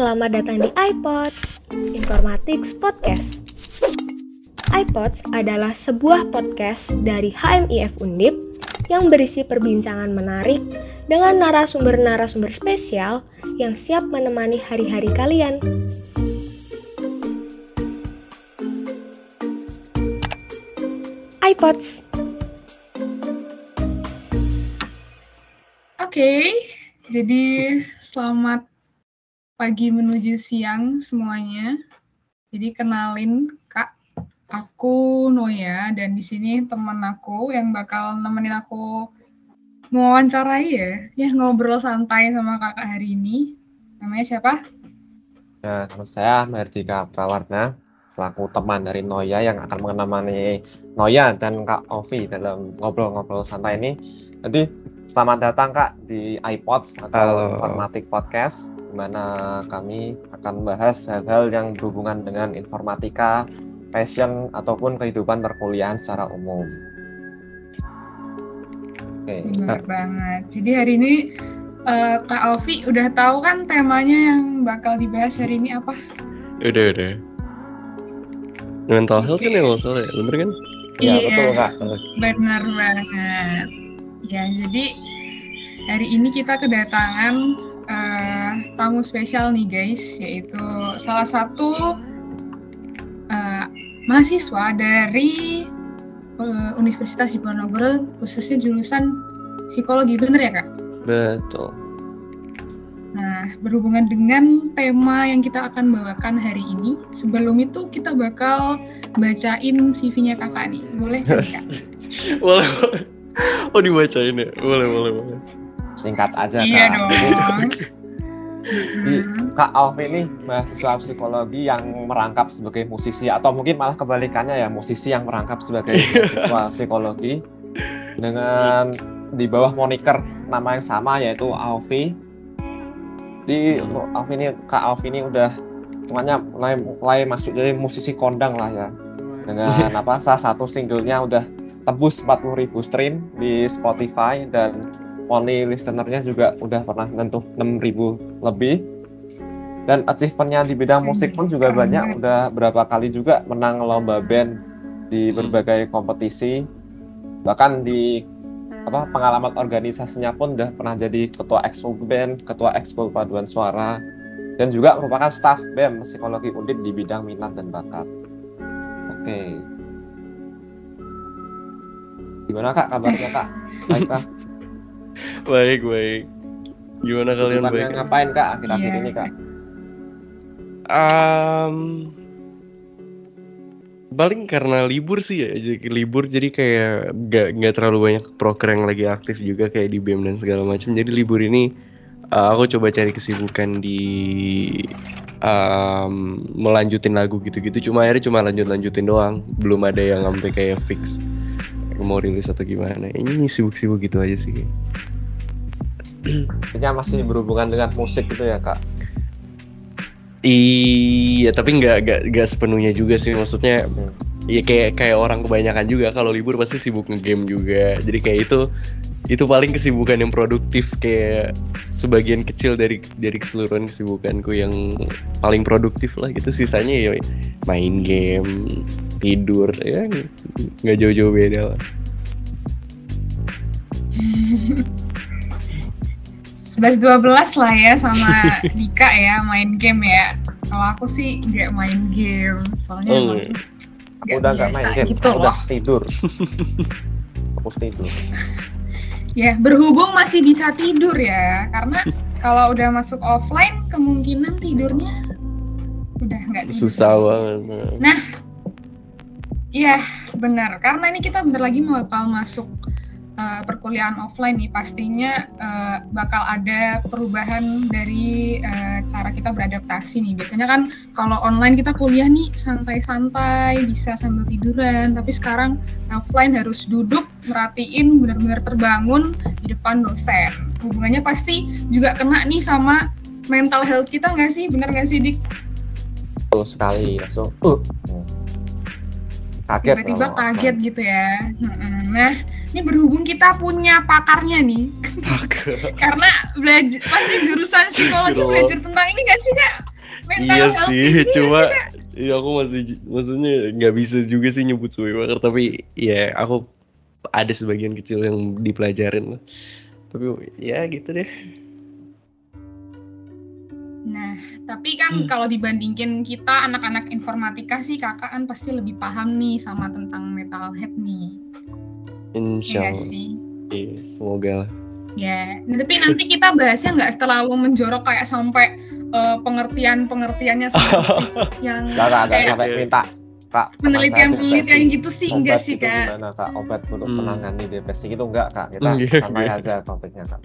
selamat datang di iPods, Informatics Podcast. iPods adalah sebuah podcast dari HMIF Undip yang berisi perbincangan menarik dengan narasumber-narasumber spesial yang siap menemani hari-hari kalian. iPods. Oke, jadi selamat pagi menuju siang semuanya. Jadi kenalin Kak, aku Noya dan di sini teman aku yang bakal nemenin aku mewawancarai ya, ya ngobrol santai sama kakak hari ini. Namanya siapa? Ya, nama saya Merdika Prawarna, selaku teman dari Noya yang akan menemani Noya dan Kak Ovi dalam ngobrol-ngobrol santai ini. Jadi Selamat datang Kak di iPods atau Informatik Podcast, di mana kami akan membahas hal-hal yang berhubungan dengan informatika, passion, ataupun kehidupan perkuliahan secara umum. Oke. Benar banget. Jadi hari ini uh, Kak Ovi udah tahu kan temanya yang bakal dibahas hari ini apa? Udah, udah. Mental health okay. kan ya masalah ya, bener kan? Iya, iya betul Kak. Benar banget. Ya, jadi hari ini kita kedatangan uh, tamu spesial nih guys, yaitu salah satu uh, mahasiswa dari uh, Universitas Diponegoro, khususnya jurusan psikologi, bener ya kak? Betul. Nah, berhubungan dengan tema yang kita akan bawakan hari ini, sebelum itu kita bakal bacain CV-nya kakak nih. Boleh kan, kak? boleh. Oh dibacain ya? Boleh, boleh, boleh. Singkat aja iya Kak. Dong. Jadi, Kak Alfi ini mahasiswa psikologi yang merangkap sebagai musisi atau mungkin malah kebalikannya ya musisi yang merangkap sebagai mahasiswa psikologi dengan di bawah moniker nama yang sama yaitu Alfi. Di Alfi ini Kak Alfi ini udah semuanya mulai mulai masuk jadi musisi kondang lah ya dengan apa salah satu singlenya udah tembus 40.000 stream di Spotify dan monthly listenernya juga udah pernah nentuh 6000 lebih. Dan achievementnya di bidang musik pun juga banyak udah berapa kali juga menang lomba band di hmm. berbagai kompetisi. Bahkan di apa pengalaman organisasinya pun udah pernah jadi ketua ekskul band ketua ekskul paduan suara dan juga merupakan staff BEM psikologi undip di bidang minat dan bakat. Oke gimana kak? Kabarnya kak? Baik kak? Baik baik. Gimana kalian baik? ngapain kak akhir-akhir yeah. ini kak? Um, paling karena libur sih ya jadi libur jadi kayak gak nggak terlalu banyak proker yang lagi aktif juga kayak di bem dan segala macam. Jadi libur ini uh, aku coba cari kesibukan di um, melanjutin lagu gitu-gitu. Cuma akhirnya cuma lanjut-lanjutin doang. Belum ada yang sampai kayak fix mau rilis atau gimana. Ini sibuk-sibuk gitu aja sih. Ini masih berhubungan dengan musik gitu ya kak? Iya tapi nggak nggak nggak sepenuhnya juga sih. Maksudnya hmm. Ya kayak kayak orang kebanyakan juga kalau libur pasti sibuk ngegame juga. Jadi kayak itu itu paling kesibukan yang produktif kayak sebagian kecil dari dari keseluruhan kesibukanku yang paling produktif lah gitu. Sisanya ya main game tidur ya nggak jauh-jauh beda lah. Sebelas dua belas lah ya sama Dika ya main game ya. Kalau aku sih nggak main game soalnya oh, emang gak udah nggak main game. gitu udah loh. tidur. Fokus tidur. Ya berhubung masih bisa tidur ya karena kalau udah masuk offline kemungkinan tidurnya udah nggak susah banget. Nah Iya, benar. Karena ini kita bentar lagi mau bakal masuk uh, perkuliahan offline nih, pastinya uh, bakal ada perubahan dari uh, cara kita beradaptasi nih. Biasanya kan kalau online kita kuliah nih santai-santai, bisa sambil tiduran, tapi sekarang offline harus duduk, merhatiin, benar-benar terbangun di depan dosen. Hubungannya pasti juga kena nih sama mental health kita nggak sih? Bener nggak sih, Dik? Betul sekali. So, uh, kaget tiba-tiba kaget gitu ya nah ini berhubung kita punya pakarnya nih. Karena belajar pasti jurusan psikologi belajar tentang ini gak sih kak? Iya sih cuma iya aku masih maksudnya nggak bisa juga sih nyebut suwe bakar tapi ya aku ada sebagian kecil yang dipelajarin lah. Tapi ya gitu deh. Nah, tapi kan hmm. kalau dibandingin kita anak-anak informatika sih kakak kan pasti lebih paham nih sama tentang metalhead nih. Insya iya Allah. Iya sih. Iya, semoga lah. Ya, nah, tapi nanti kita bahasnya nggak terlalu menjorok kayak sampai uh, pengertian-pengertiannya yang gak, kayak sampai minta kak penelitian-penelitian gitu sih enggak sih kak gimana kak obat untuk hmm. menangani depresi itu enggak kak kita santai aja topiknya kak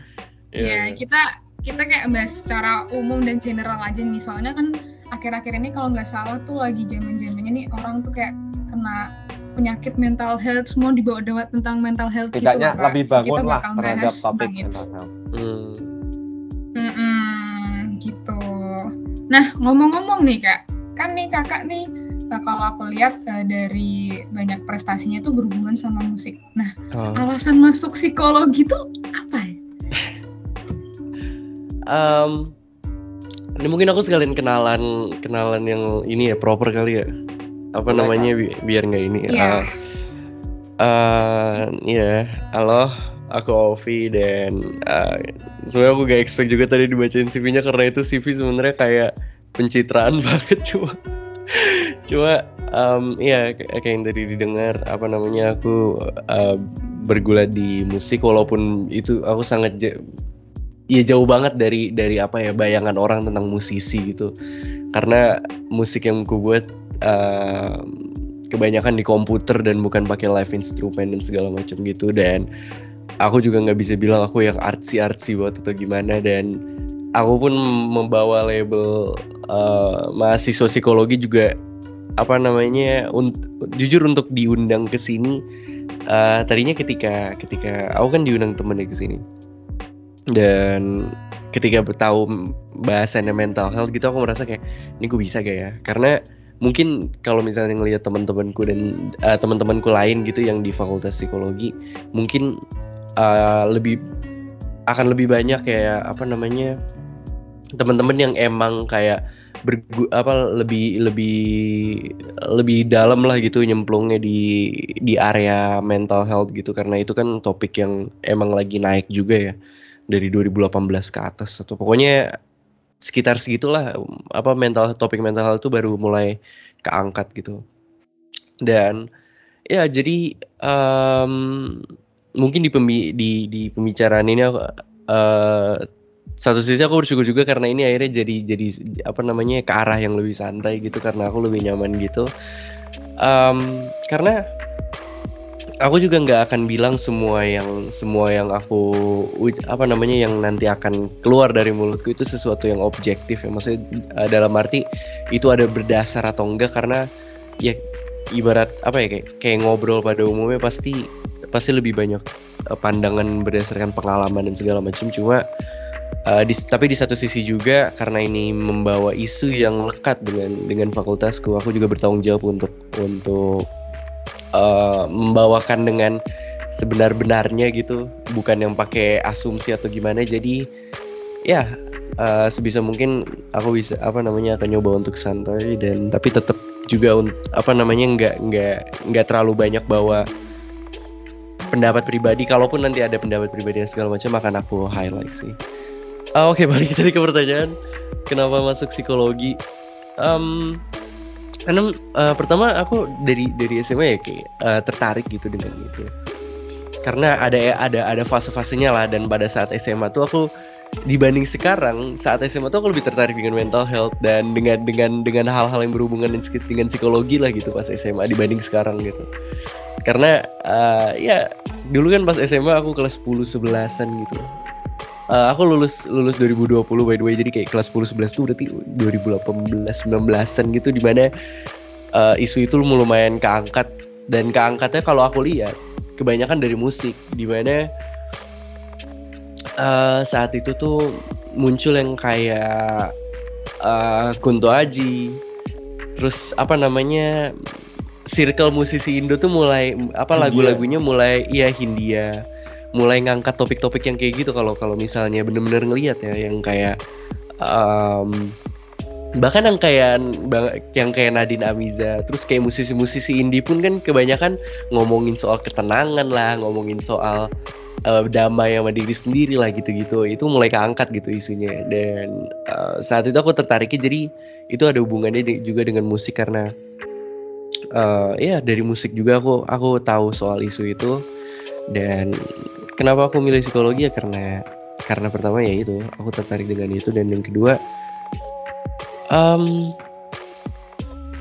ya kita kita kayak bahas secara umum dan general aja nih soalnya kan akhir-akhir ini kalau nggak salah tuh lagi zaman-zamannya nih orang tuh kayak kena penyakit mental health semua dibawa dewa tentang mental health gitu Setidaknya gitu lebih bangun lah terhadap topik mental health. Hmm. Hmm, gitu. Nah ngomong-ngomong nih kak, kan nih kakak nih uh, kalau aku lihat uh, dari banyak prestasinya tuh berhubungan sama musik. Nah oh. alasan masuk psikologi tuh apa ya? um, ini mungkin aku sekalian kenalan kenalan yang ini ya proper kali ya apa Boleh, namanya bi biar nggak ini yeah. uh, uh, ya yeah. halo aku Ovi dan uh, sebenarnya aku gak expect juga tadi dibacain CV-nya karena itu CV sebenarnya kayak pencitraan banget cuma cuma um, ya kayak yang tadi didengar apa namanya aku uh, bergulat di musik walaupun itu aku sangat ya jauh banget dari dari apa ya bayangan orang tentang musisi gitu karena musik yang ku buat uh, kebanyakan di komputer dan bukan pakai live instrument dan segala macam gitu. Dan aku juga nggak bisa bilang aku yang artsy artsy buat atau gimana. Dan aku pun membawa label uh, mahasiswa psikologi juga apa namanya un jujur untuk diundang ke sini uh, tadinya ketika ketika aku kan diundang temennya ke sini. Dan ketika tahu bahasannya mental health gitu aku merasa kayak ini gue bisa gak ya? Karena mungkin kalau misalnya ngelihat teman-temanku dan uh, teman-temanku lain gitu yang di fakultas psikologi mungkin uh, lebih akan lebih banyak kayak apa namanya teman-teman yang emang kayak bergu apa lebih lebih lebih dalam lah gitu nyemplungnya di di area mental health gitu. Karena itu kan topik yang emang lagi naik juga ya dari 2018 ke atas atau pokoknya sekitar segitulah apa mental topik mental itu baru mulai keangkat gitu. Dan ya jadi um, mungkin di pembi di di pembicaraan ini aku uh, satu sisi aku bersyukur juga karena ini akhirnya jadi jadi apa namanya ke arah yang lebih santai gitu karena aku lebih nyaman gitu. Um, karena aku juga nggak akan bilang semua yang semua yang aku apa namanya yang nanti akan keluar dari mulutku itu sesuatu yang objektif ya. Maksudnya uh, dalam arti itu ada berdasar atau enggak karena ya ibarat apa ya kayak kayak ngobrol pada umumnya pasti pasti lebih banyak uh, pandangan berdasarkan pengalaman dan segala macam. Cuma uh, di, tapi di satu sisi juga karena ini membawa isu yang lekat dengan dengan fakultasku aku juga bertanggung jawab untuk untuk uh, membawakan dengan sebenar-benarnya gitu. Bukan yang pakai asumsi atau gimana. Jadi ya uh, sebisa mungkin aku bisa apa namanya akan nyoba untuk santai dan tapi tetap juga apa namanya nggak nggak nggak terlalu banyak bawa pendapat pribadi. Kalaupun nanti ada pendapat pribadi dan segala macam akan aku highlight sih. Uh, oke okay, balik tadi ke pertanyaan. Kenapa masuk psikologi? Um, karena uh, pertama aku dari dari SMA ya kayak uh, tertarik gitu dengan itu. Karena ada ada ada fase-fasenya lah dan pada saat SMA tuh aku dibanding sekarang saat SMA tuh aku lebih tertarik dengan mental health dan dengan dengan dengan hal-hal yang berhubungan dengan, psikologi lah gitu pas SMA dibanding sekarang gitu. Karena uh, ya dulu kan pas SMA aku kelas 10 11-an gitu uh, aku lulus lulus 2020 by the way. Jadi kayak kelas 10 11 tuh berarti 2018 19-an gitu di mana uh, isu itu lumayan keangkat. Dan keangkatnya kalau aku lihat kebanyakan dari musik di mana uh, saat itu tuh muncul yang kayak uh, Kunto Aji. Terus apa namanya circle musisi Indo tuh mulai apa lagu-lagunya mulai iya Hindia mulai ngangkat topik-topik yang kayak gitu kalau kalau misalnya bener-bener ngelihat ya yang kayak um, bahkan yang kayak yang kayak Nadine Amiza terus kayak musisi-musisi indie pun kan kebanyakan ngomongin soal ketenangan lah ngomongin soal uh, damai sama diri sendiri lah gitu-gitu. Itu mulai keangkat gitu isunya. Dan uh, saat itu aku tertariknya jadi itu ada hubungannya juga dengan musik karena uh, ya dari musik juga aku aku tahu soal isu itu. Dan kenapa aku milih psikologi ya karena karena pertama ya itu aku tertarik dengan itu dan yang kedua um,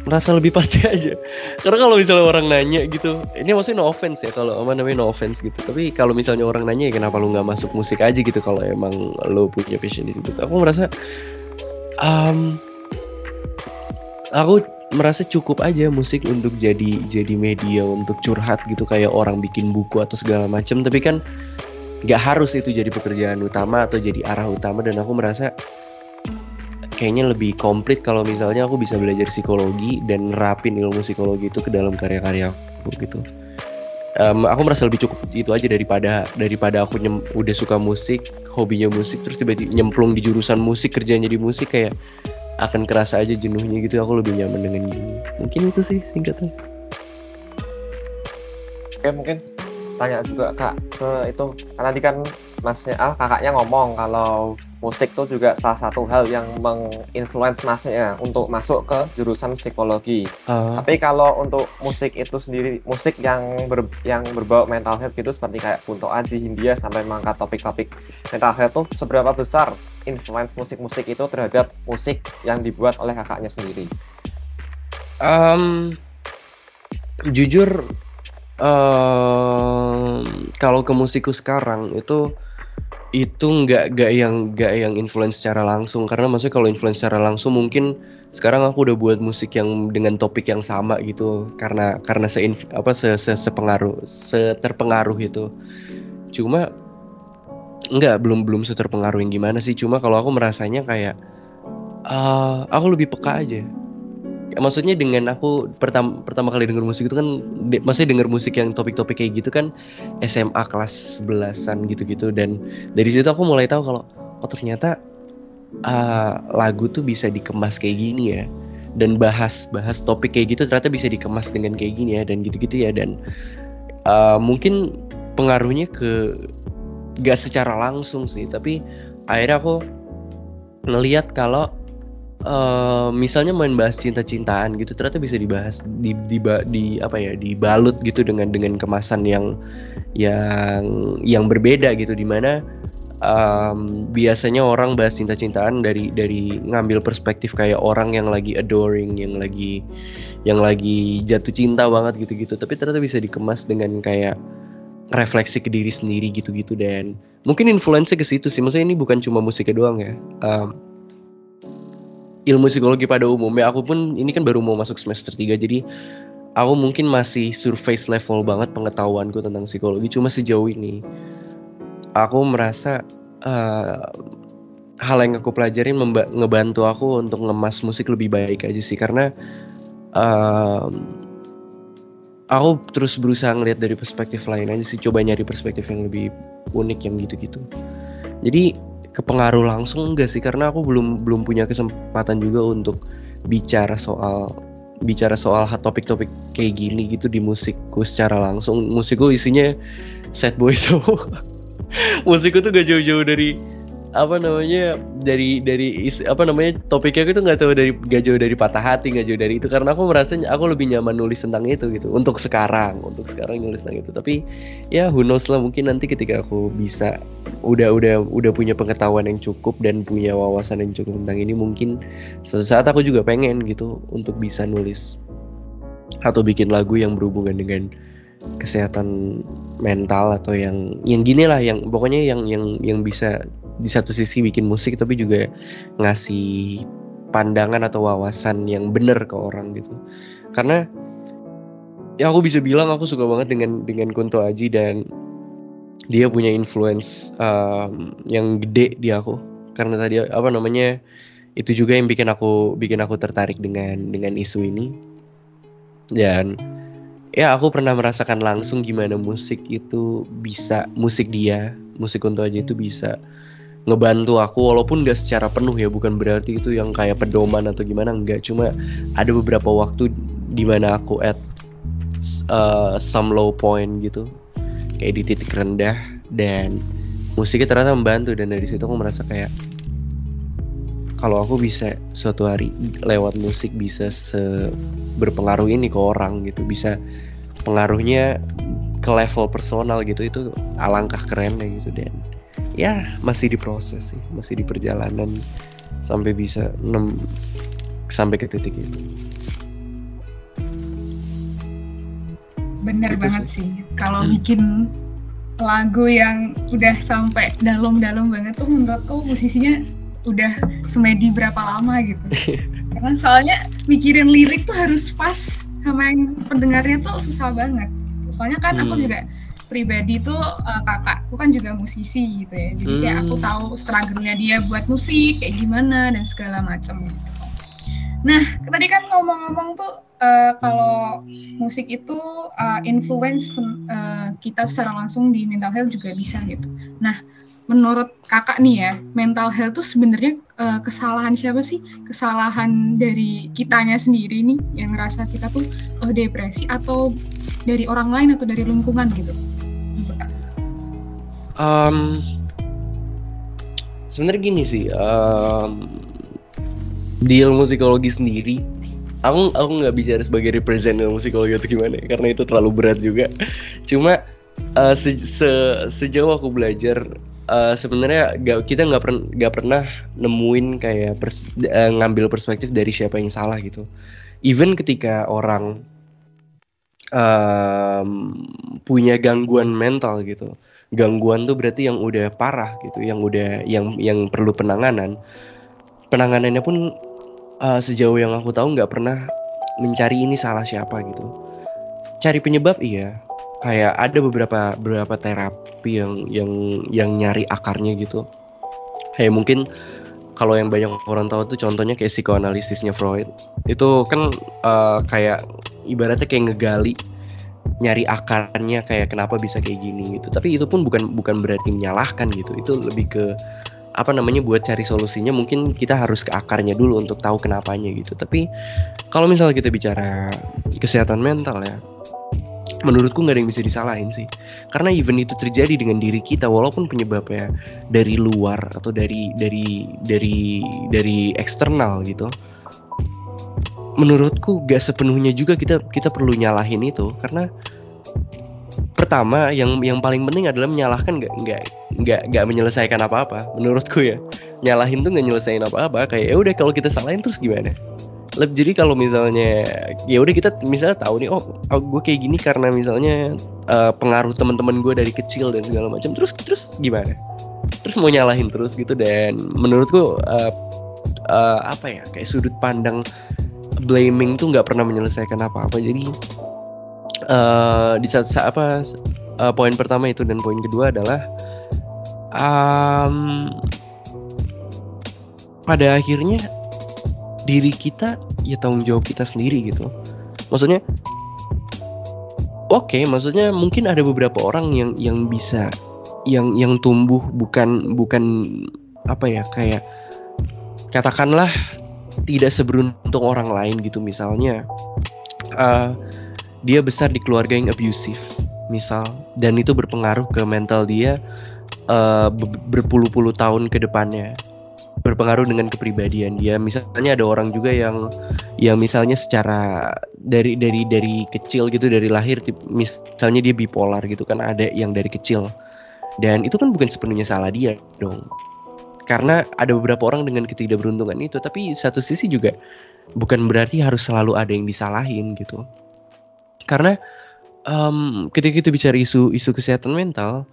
merasa lebih pasti aja. Karena kalau misalnya orang nanya gitu ini maksudnya no offense ya kalau apa namanya no offense gitu. Tapi kalau misalnya orang nanya ya kenapa lu nggak masuk musik aja gitu kalau emang lu punya passion di situ? Aku merasa um, aku merasa cukup aja musik untuk jadi jadi media untuk curhat gitu kayak orang bikin buku atau segala macam tapi kan nggak harus itu jadi pekerjaan utama atau jadi arah utama dan aku merasa kayaknya lebih komplit kalau misalnya aku bisa belajar psikologi dan nerapin ilmu psikologi itu ke dalam karya-karya aku gitu. Um, aku merasa lebih cukup itu aja daripada daripada aku nyem, udah suka musik, hobinya musik terus tiba-tiba nyemplung di jurusan musik kerjanya di musik kayak akan kerasa aja jenuhnya gitu. Aku lebih nyaman dengan gini. Mungkin itu sih singkatnya. Oke mungkin tanya juga kak se itu karena tadi kan masnya ah kakaknya ngomong kalau musik tuh juga salah satu hal yang menginfluence masnya untuk masuk ke jurusan psikologi. Uh. Tapi kalau untuk musik itu sendiri musik yang ber, yang berbau mental health gitu seperti kayak Kunto Aji Hindia sampai mengangkat topik-topik mental health tuh seberapa besar influence musik-musik itu terhadap musik yang dibuat oleh kakaknya sendiri? Um, jujur um, kalau ke musikku sekarang itu itu nggak nggak yang nggak yang influence secara langsung. Karena maksudnya kalau influence secara langsung mungkin sekarang aku udah buat musik yang dengan topik yang sama gitu. Karena karena se apa se, se sepengaruh seterpengaruh itu. Cuma nggak belum belum seterpengaruh yang gimana sih. Cuma kalau aku merasanya kayak uh, aku lebih peka aja. Maksudnya dengan aku pertama pertama kali denger musik itu kan de, maksudnya denger musik yang topik-topik kayak gitu kan SMA kelas belasan gitu-gitu. Dan dari situ aku mulai tahu kalau oh ternyata uh, lagu tuh bisa dikemas kayak gini ya. Dan bahas bahas topik kayak gitu ternyata bisa dikemas dengan kayak gini ya dan gitu-gitu ya. Dan uh, mungkin pengaruhnya ke gak secara langsung sih tapi akhirnya aku ngelihat kalau uh, misalnya main bahas cinta-cintaan gitu ternyata bisa dibahas di, di, di apa ya dibalut gitu dengan dengan kemasan yang yang yang berbeda gitu di mana um, biasanya orang bahas cinta-cintaan dari dari ngambil perspektif kayak orang yang lagi adoring yang lagi yang lagi jatuh cinta banget gitu-gitu tapi ternyata bisa dikemas dengan kayak refleksi ke diri sendiri gitu-gitu dan mungkin influence ke situ sih. Maksudnya ini bukan cuma musiknya doang ya. Um, ilmu psikologi pada umumnya aku pun ini kan baru mau masuk semester 3 jadi aku mungkin masih surface level banget pengetahuanku tentang psikologi. Cuma sejauh ini aku merasa uh, hal yang aku pelajarin ngebantu aku untuk ngemas musik lebih baik aja sih. Karena aku terus berusaha ngeliat dari perspektif lain aja sih coba nyari perspektif yang lebih unik yang gitu-gitu. Jadi kepengaruh langsung enggak sih karena aku belum belum punya kesempatan juga untuk bicara soal bicara soal topik-topik kayak gini gitu di musikku secara langsung. Musikku isinya sad boy semua. Musikku tuh gak jauh-jauh dari apa namanya dari dari is, apa namanya topiknya itu nggak tahu dari gak jauh dari patah hati nggak jauh dari itu. Karena aku merasa aku lebih nyaman nulis tentang itu gitu untuk sekarang untuk sekarang nulis tentang itu. Tapi ya who knows lah mungkin nanti ketika aku bisa udah udah udah punya pengetahuan yang cukup dan punya wawasan yang cukup tentang ini mungkin suatu saat aku juga pengen gitu untuk bisa nulis atau bikin lagu yang berhubungan dengan kesehatan mental atau yang yang gini lah yang pokoknya yang yang yang bisa di satu sisi bikin musik tapi juga ngasih pandangan atau wawasan yang bener ke orang gitu. Karena ya aku bisa bilang aku suka banget dengan dengan Kunto Aji dan dia punya influence um, yang gede di aku. Karena tadi apa namanya itu juga yang bikin aku bikin aku tertarik dengan dengan isu ini. Dan ya aku pernah merasakan langsung gimana musik itu bisa musik dia musik Kunto Aji itu bisa ngebantu aku walaupun gak secara penuh ya bukan berarti itu yang kayak pedoman atau gimana enggak cuma ada beberapa waktu di mana aku at uh, some low point gitu kayak di titik rendah dan musiknya ternyata membantu dan dari situ aku merasa kayak kalau aku bisa suatu hari lewat musik bisa se berpengaruh ini ke orang gitu bisa pengaruhnya ke level personal gitu itu alangkah kerennya gitu dan ya masih diproses sih masih di perjalanan sampai bisa nem sampai ke titik itu bener itu banget sih, sih. kalau hmm. bikin lagu yang udah sampai dalam-dalam banget tuh menurutku musisinya udah semedi berapa lama gitu karena soalnya mikirin lirik tuh harus pas sama yang pendengarnya tuh susah banget soalnya kan hmm. aku juga pribadi tuh uh, kakakku kan juga musisi gitu ya jadi hmm. kayak aku hmm. tahu struggle-nya dia buat musik kayak gimana dan segala macam gitu nah tadi kan ngomong-ngomong tuh uh, kalau musik itu uh, influence uh, kita secara langsung di mental health juga bisa gitu nah menurut kakak nih ya mental health tuh sebenarnya uh, kesalahan siapa sih kesalahan dari kitanya sendiri nih yang ngerasa kita tuh uh, depresi atau dari orang lain atau dari lingkungan gitu um, sebenarnya gini sih um, di ilmu psikologi sendiri aku aku nggak bicara sebagai represent ilmu psikologi atau gimana ya, karena itu terlalu berat juga cuma uh, se, se, sejauh aku belajar uh, sebenarnya gak, kita nggak pernah pernah nemuin kayak pers, uh, ngambil perspektif dari siapa yang salah gitu. Even ketika orang um, punya gangguan mental gitu, gangguan tuh berarti yang udah parah gitu, yang udah yang yang perlu penanganan. Penanganannya pun uh, sejauh yang aku tahu nggak pernah mencari ini salah siapa gitu. Cari penyebab iya, kayak ada beberapa beberapa terapi yang yang yang nyari akarnya gitu kayak mungkin kalau yang banyak orang tahu tuh contohnya kayak psikoanalisisnya Freud itu kan uh, kayak ibaratnya kayak ngegali nyari akarnya kayak kenapa bisa kayak gini gitu. Tapi itu pun bukan bukan berarti menyalahkan gitu. Itu lebih ke apa namanya buat cari solusinya mungkin kita harus ke akarnya dulu untuk tahu kenapanya gitu. Tapi kalau misalnya kita bicara kesehatan mental ya menurutku nggak ada yang bisa disalahin sih. Karena event itu terjadi dengan diri kita walaupun penyebabnya dari luar atau dari dari dari dari eksternal gitu menurutku gak sepenuhnya juga kita kita perlu nyalahin itu. Karena pertama yang yang paling penting adalah menyalahkan nggak nggak nggak nggak menyelesaikan apa-apa. Menurutku ya nyalahin tuh nggak nyelesain apa-apa. Kayak ya udah kalau kita salahin terus gimana? Jadi kalau misalnya ya udah kita misalnya tahu nih oh, oh gue kayak gini karena misalnya uh, pengaruh teman-teman gue dari kecil dan segala macam terus terus gimana? Terus mau nyalahin terus gitu dan menurutku uh, uh, apa ya kayak sudut pandang blaming tuh nggak pernah menyelesaikan apa-apa. Jadi uh, di saat, saat apa uh, poin pertama itu dan poin kedua adalah um, pada akhirnya diri kita ya tanggung jawab kita sendiri gitu. Maksudnya oke okay, maksudnya mungkin ada beberapa orang yang yang bisa yang yang tumbuh bukan bukan apa ya kayak katakanlah tidak seberuntung orang lain gitu misalnya uh, dia besar di keluarga yang abusive misal dan itu berpengaruh ke mental dia uh, berpuluh-puluh tahun ke depannya berpengaruh dengan kepribadian dia. Misalnya ada orang juga yang yang misalnya secara dari dari dari kecil gitu dari lahir misalnya dia bipolar gitu kan ada yang dari kecil. Dan itu kan bukan sepenuhnya salah dia dong. Karena ada beberapa orang dengan ketidakberuntungan itu, tapi satu sisi juga bukan berarti harus selalu ada yang disalahin gitu. Karena um, ketika kita bicara isu isu kesehatan mental,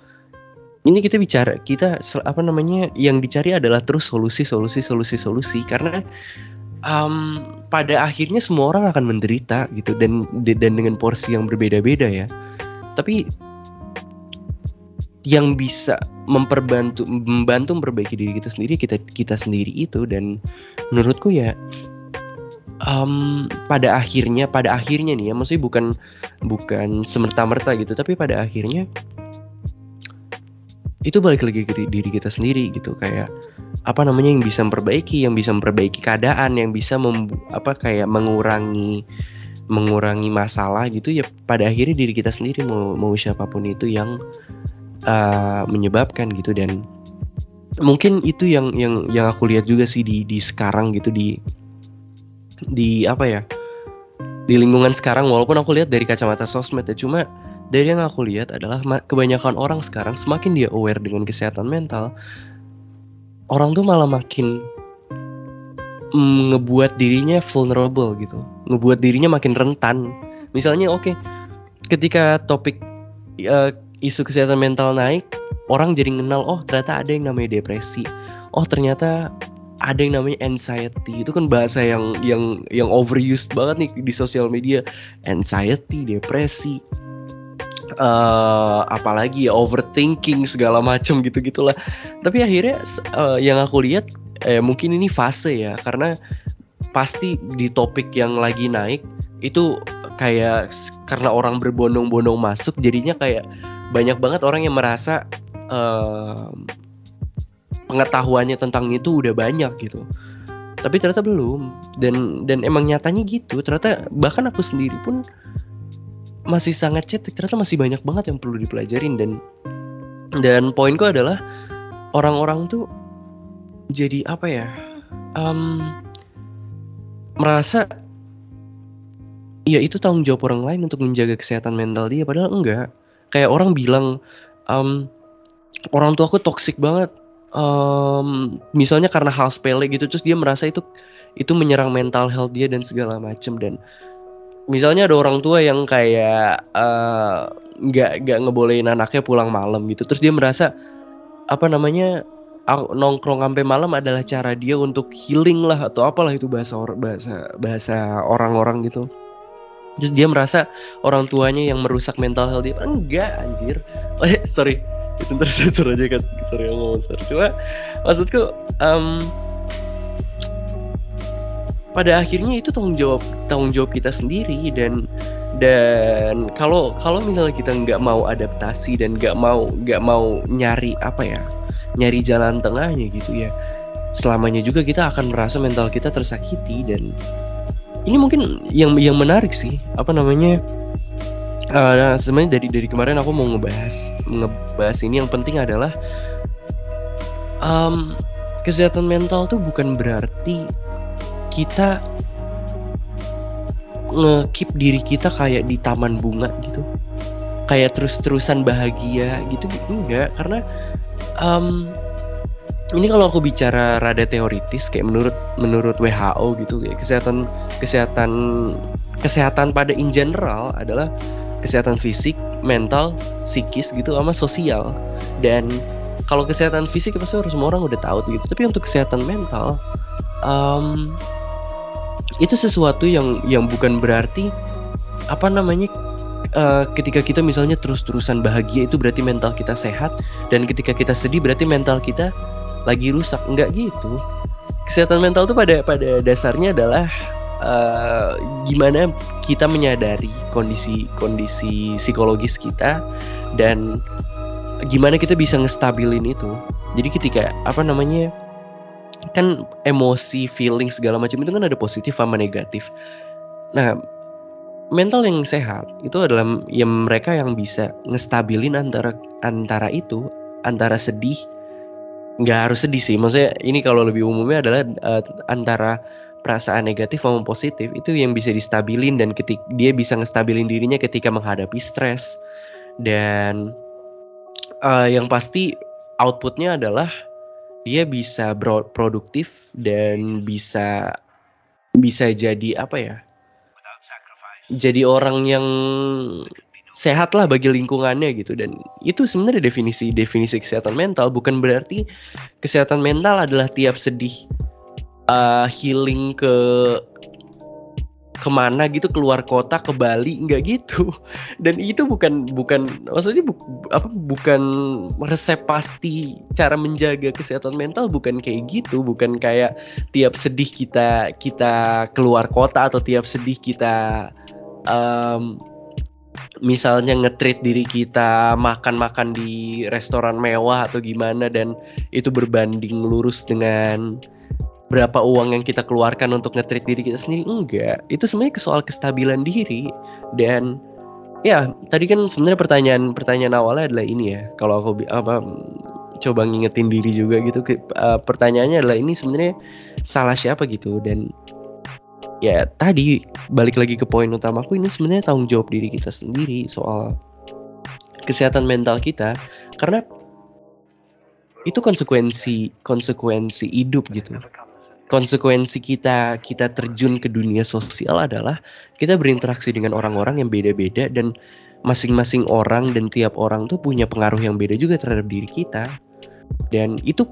ini kita bicara kita apa namanya yang dicari adalah terus solusi solusi solusi solusi karena um, pada akhirnya semua orang akan menderita gitu dan dan dengan porsi yang berbeda-beda ya tapi yang bisa memperbantu membantu memperbaiki diri kita sendiri kita kita sendiri itu. Dan menurutku ya um, pada akhirnya pada akhirnya nih ya maksudnya bukan bukan semerta-merta gitu tapi pada akhirnya itu balik lagi ke diri kita sendiri gitu. Kayak apa namanya yang bisa memperbaiki yang bisa memperbaiki keadaan yang bisa mem, apa kayak mengurangi mengurangi masalah gitu. Ya pada akhirnya diri kita sendiri mau mau siapa pun itu yang uh, menyebabkan gitu. Dan mungkin itu yang yang yang aku lihat juga sih di di sekarang gitu di di apa ya di lingkungan sekarang. Walaupun aku lihat dari kacamata sosmed ya cuma dari yang aku lihat adalah kebanyakan orang sekarang semakin dia aware dengan kesehatan mental orang tuh malah makin mm, ngebuat dirinya vulnerable gitu. Ngebuat dirinya makin rentan. Misalnya oke okay, ketika topik uh, isu kesehatan mental naik orang jadi kenal oh ternyata ada yang namanya depresi. Oh ternyata ada yang namanya anxiety. Itu kan bahasa yang yang yang overused banget nih di sosial media. Anxiety depresi uh, apalagi ya overthinking segala macam gitu gitulah tapi akhirnya uh, yang aku lihat eh, mungkin ini fase ya karena pasti di topik yang lagi naik itu kayak karena orang berbondong-bondong masuk jadinya kayak banyak banget orang yang merasa uh, pengetahuannya tentang itu udah banyak gitu. Tapi ternyata belum. Dan dan emang nyatanya gitu. Ternyata bahkan aku sendiri pun masih sangat cetek ternyata masih banyak banget yang perlu dipelajarin. Dan dan poinku adalah orang-orang tuh jadi apa ya um, merasa ya itu tanggung jawab orang lain untuk menjaga kesehatan mental dia padahal enggak kayak orang bilang um, orang tua aku toksik banget. Um, misalnya karena hal sepele gitu terus dia merasa itu itu menyerang mental health dia dan segala macem dan misalnya ada orang tua yang kayak eh, nggak uh, nggak ngebolehin anaknya pulang malam gitu terus dia merasa apa namanya nongkrong sampai malam adalah cara dia untuk healing lah atau apalah itu bahasa bahasa bahasa orang-orang gitu terus dia merasa orang tuanya yang merusak mental health dia. Enggak anjir. Oh, sorry. Itu tersensor aja kan. Sorry aku ngomong sorry cuma maksudku um, pada akhirnya itu tanggung jawab tanggung jawab kita sendiri dan dan kalau kalau misalnya kita nggak mau adaptasi dan nggak mau nggak mau nyari apa ya nyari jalan tengahnya gitu ya selamanya juga kita akan merasa mental kita tersakiti dan ini mungkin yang yang menarik sih apa namanya uh, sebenarnya dari dari kemarin aku mau ngebahas ngebahas ini yang penting adalah um, kesehatan mental tuh bukan berarti kita ngekip diri kita kayak di taman bunga gitu. Kayak terus-terusan bahagia gitu enggak. Karena um, ini kalau aku bicara rada teoritis kayak menurut menurut WHO gitu kayak kesehatan kesehatan kesehatan pada in general adalah kesehatan fisik, mental, psikis gitu sama sosial. Dan kalau kesehatan fisik pasti harus semua orang udah tahu gitu. Tapi untuk kesehatan mental um, itu sesuatu yang yang bukan berarti apa namanya uh, ketika kita misalnya terus-terusan bahagia itu berarti mental kita sehat dan ketika kita sedih berarti mental kita lagi rusak. Enggak gitu. Kesehatan mental itu pada pada dasarnya adalah uh, gimana kita menyadari kondisi kondisi psikologis kita dan gimana kita bisa ngestabilin itu. Jadi ketika apa namanya kan emosi, feeling segala macam itu kan ada positif sama negatif. Nah, mental yang sehat itu adalah yang mereka yang bisa ngestabilin antara antara itu, antara sedih nggak harus sedih sih. Maksudnya ini kalau lebih umumnya adalah uh, antara perasaan negatif sama positif itu yang bisa distabilin dan ketika dia bisa ngestabilin dirinya ketika menghadapi stres dan uh, yang pasti outputnya adalah dia bisa produktif dan bisa bisa jadi apa ya? Jadi orang yang sehat lah bagi lingkungannya gitu. Dan itu sebenarnya definisi definisi kesehatan mental. Bukan berarti kesehatan mental adalah tiap sedih uh, healing ke ke mana gitu keluar kota ke Bali nggak gitu. Dan itu bukan bukan maksudnya bu, apa bukan resep pasti cara menjaga kesehatan mental bukan kayak gitu. Bukan kayak tiap sedih kita kita keluar kota atau tiap sedih kita um, misalnya ngetrit diri kita makan-makan di restoran mewah atau gimana dan itu berbanding lurus dengan berapa uang yang kita keluarkan untuk ngetrit diri kita sendiri enggak. Itu sebenarnya soal kestabilan diri. Dan ya tadi kan sebenarnya pertanyaan pertanyaan awalnya adalah ini ya. Kalau aku apa coba ngingetin diri juga gitu uh, pertanyaannya adalah ini sebenarnya salah siapa gitu dan ya tadi balik lagi ke poin utamaku ini sebenarnya tanggung jawab diri kita sendiri soal kesehatan mental kita karena itu konsekuensi konsekuensi hidup gitu. Konsekuensi kita kita terjun ke dunia sosial adalah kita berinteraksi dengan orang-orang yang beda-beda dan masing-masing orang dan tiap orang tuh punya pengaruh yang beda juga terhadap diri kita. Dan itu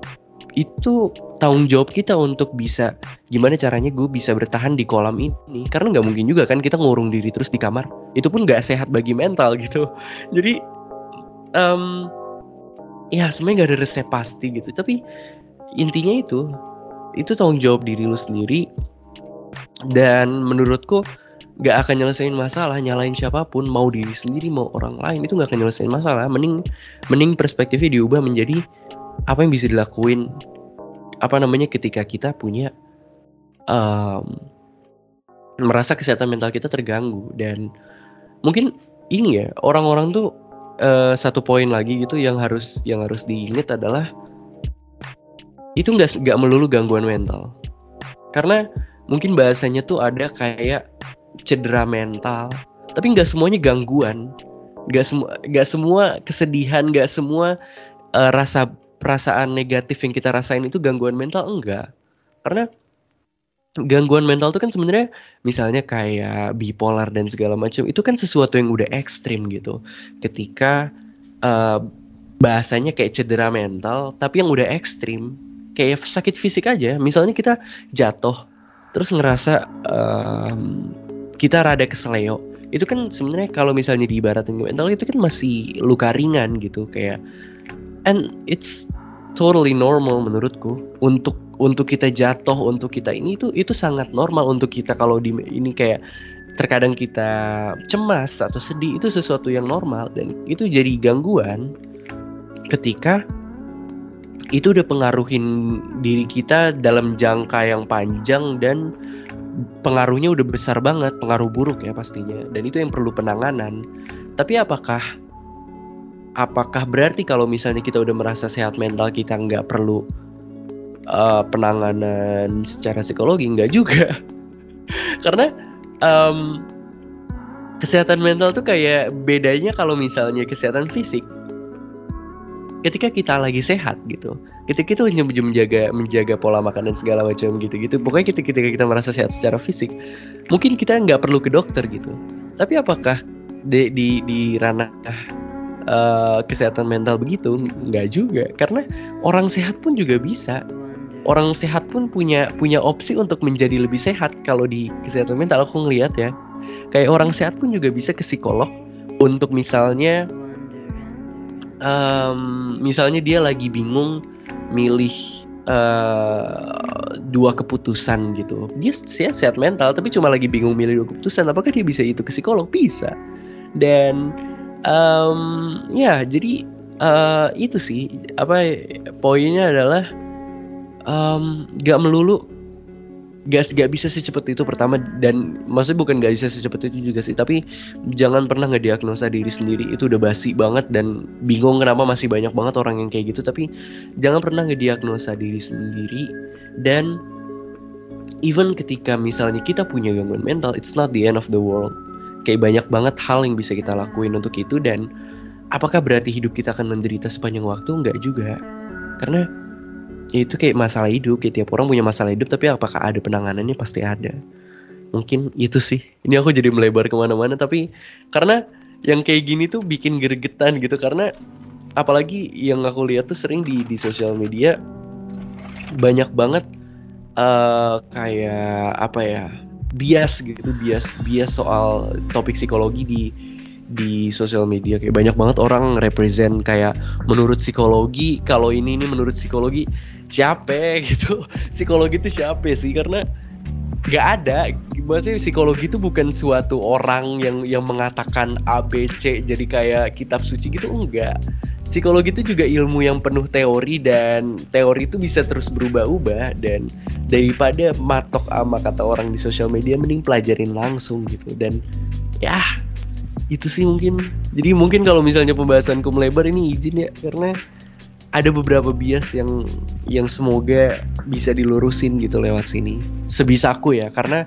itu tanggung jawab kita untuk bisa gimana caranya gue bisa bertahan di kolam ini. Karena nggak mungkin juga kan kita ngurung diri terus di kamar. Itu pun nggak sehat bagi mental gitu. Jadi um, ya sebenarnya nggak ada resep pasti gitu. Tapi intinya itu itu tanggung jawab diri lu sendiri. Dan menurutku nggak akan nyelesain masalah nyalain siapa pun mau diri sendiri mau orang lain itu nggak akan nyelesain masalah. Mending mending perspektifnya diubah menjadi apa yang bisa dilakuin apa namanya ketika kita punya um, merasa kesehatan mental kita terganggu. Dan mungkin ini ya orang-orang tuh uh, satu poin lagi gitu yang harus yang harus diingat adalah itu nggak nggak melulu gangguan mental. Karena mungkin bahasanya tuh ada kayak cedera mental tapi nggak semuanya gangguan. Nggak semua nggak semua kesedihan nggak semua uh, rasa perasaan negatif yang kita rasain itu gangguan mental? Enggak. Karena gangguan mental itu kan sebenarnya misalnya kayak bipolar dan segala macam itu kan sesuatu yang udah ekstrim gitu. Ketika uh, bahasanya kayak cedera mental tapi yang udah ekstrim kayak sakit fisik aja. Misalnya kita jatuh terus ngerasa um, kita rada keseleo itu kan sebenarnya kalau misalnya diibaratin mental itu kan masih luka ringan gitu. Kayak and it's totally normal menurutku. Untuk untuk kita jatuh untuk kita ini itu itu sangat normal untuk kita kalau di ini kayak terkadang kita cemas atau sedih itu sesuatu yang normal dan itu jadi gangguan ketika itu udah pengaruhin diri kita dalam jangka yang panjang dan pengaruhnya udah besar banget pengaruh buruk ya pastinya. Dan itu yang perlu penanganan. Tapi apakah apakah berarti kalau misalnya kita udah merasa sehat mental kita nggak perlu uh, penanganan secara psikologi? Nggak juga. Karena um, kesehatan mental tuh kayak bedanya kalau misalnya kesehatan fisik. Ketika kita lagi sehat gitu. Ketika kita hanya menjaga menjaga pola makan dan segala macam gitu gitu pokoknya ketika, ketika kita merasa sehat secara fisik mungkin kita nggak perlu ke dokter gitu. Tapi apakah di di, di ranah uh, kesehatan mental begitu nggak juga. Karena orang sehat pun juga bisa. Orang sehat pun punya punya opsi untuk menjadi lebih sehat kalau di kesehatan mental aku ngelihat ya. Kayak orang sehat pun juga bisa ke psikolog untuk misalnya um, misalnya dia lagi bingung milih uh, dua keputusan gitu. Dia sehat, sehat mental tapi cuma lagi bingung milih dua keputusan apakah dia bisa itu ke psikolog? Bisa. Dan um, ya jadi uh, itu sih apa poinnya adalah um, gak melulu gak gak bisa secepat itu pertama dan maksudnya bukan gak bisa secepat itu juga sih tapi jangan pernah ngediagnosa diri sendiri itu udah basi banget dan bingung kenapa masih banyak banget orang yang kayak gitu tapi jangan pernah ngediagnosa diri sendiri dan even ketika misalnya kita punya gangguan mental it's not the end of the world kayak banyak banget hal yang bisa kita lakuin untuk itu dan apakah berarti hidup kita akan menderita sepanjang waktu? Enggak juga. Karena ya itu kayak masalah hidup kayak tiap orang punya masalah hidup tapi apakah ada penanganannya? Pasti ada. Mungkin itu sih. Ini aku jadi melebar ke mana-mana tapi karena yang kayak gini tuh bikin gergetan gitu. Karena apalagi yang aku lihat tuh sering di di sosial media banyak banget uh, kayak apa ya bias gitu bias bias soal topik psikologi di di sosial media. Kayak banyak banget orang represent kayak menurut psikologi kalau ini ini menurut psikologi siapa gitu? Psikologi itu siapa sih? Karena nggak ada. Maksudnya psikologi itu bukan suatu orang yang yang mengatakan A B C jadi kayak kitab suci gitu enggak psikologi itu juga ilmu yang penuh teori dan teori itu bisa terus berubah-ubah dan daripada matok sama kata orang di sosial media mending pelajarin langsung gitu. Dan ya itu sih mungkin. Jadi mungkin kalau misalnya pembahasanku melebar ini izin ya karena ada beberapa bias yang yang semoga bisa dilurusin gitu lewat sini. Sebisaku ya karena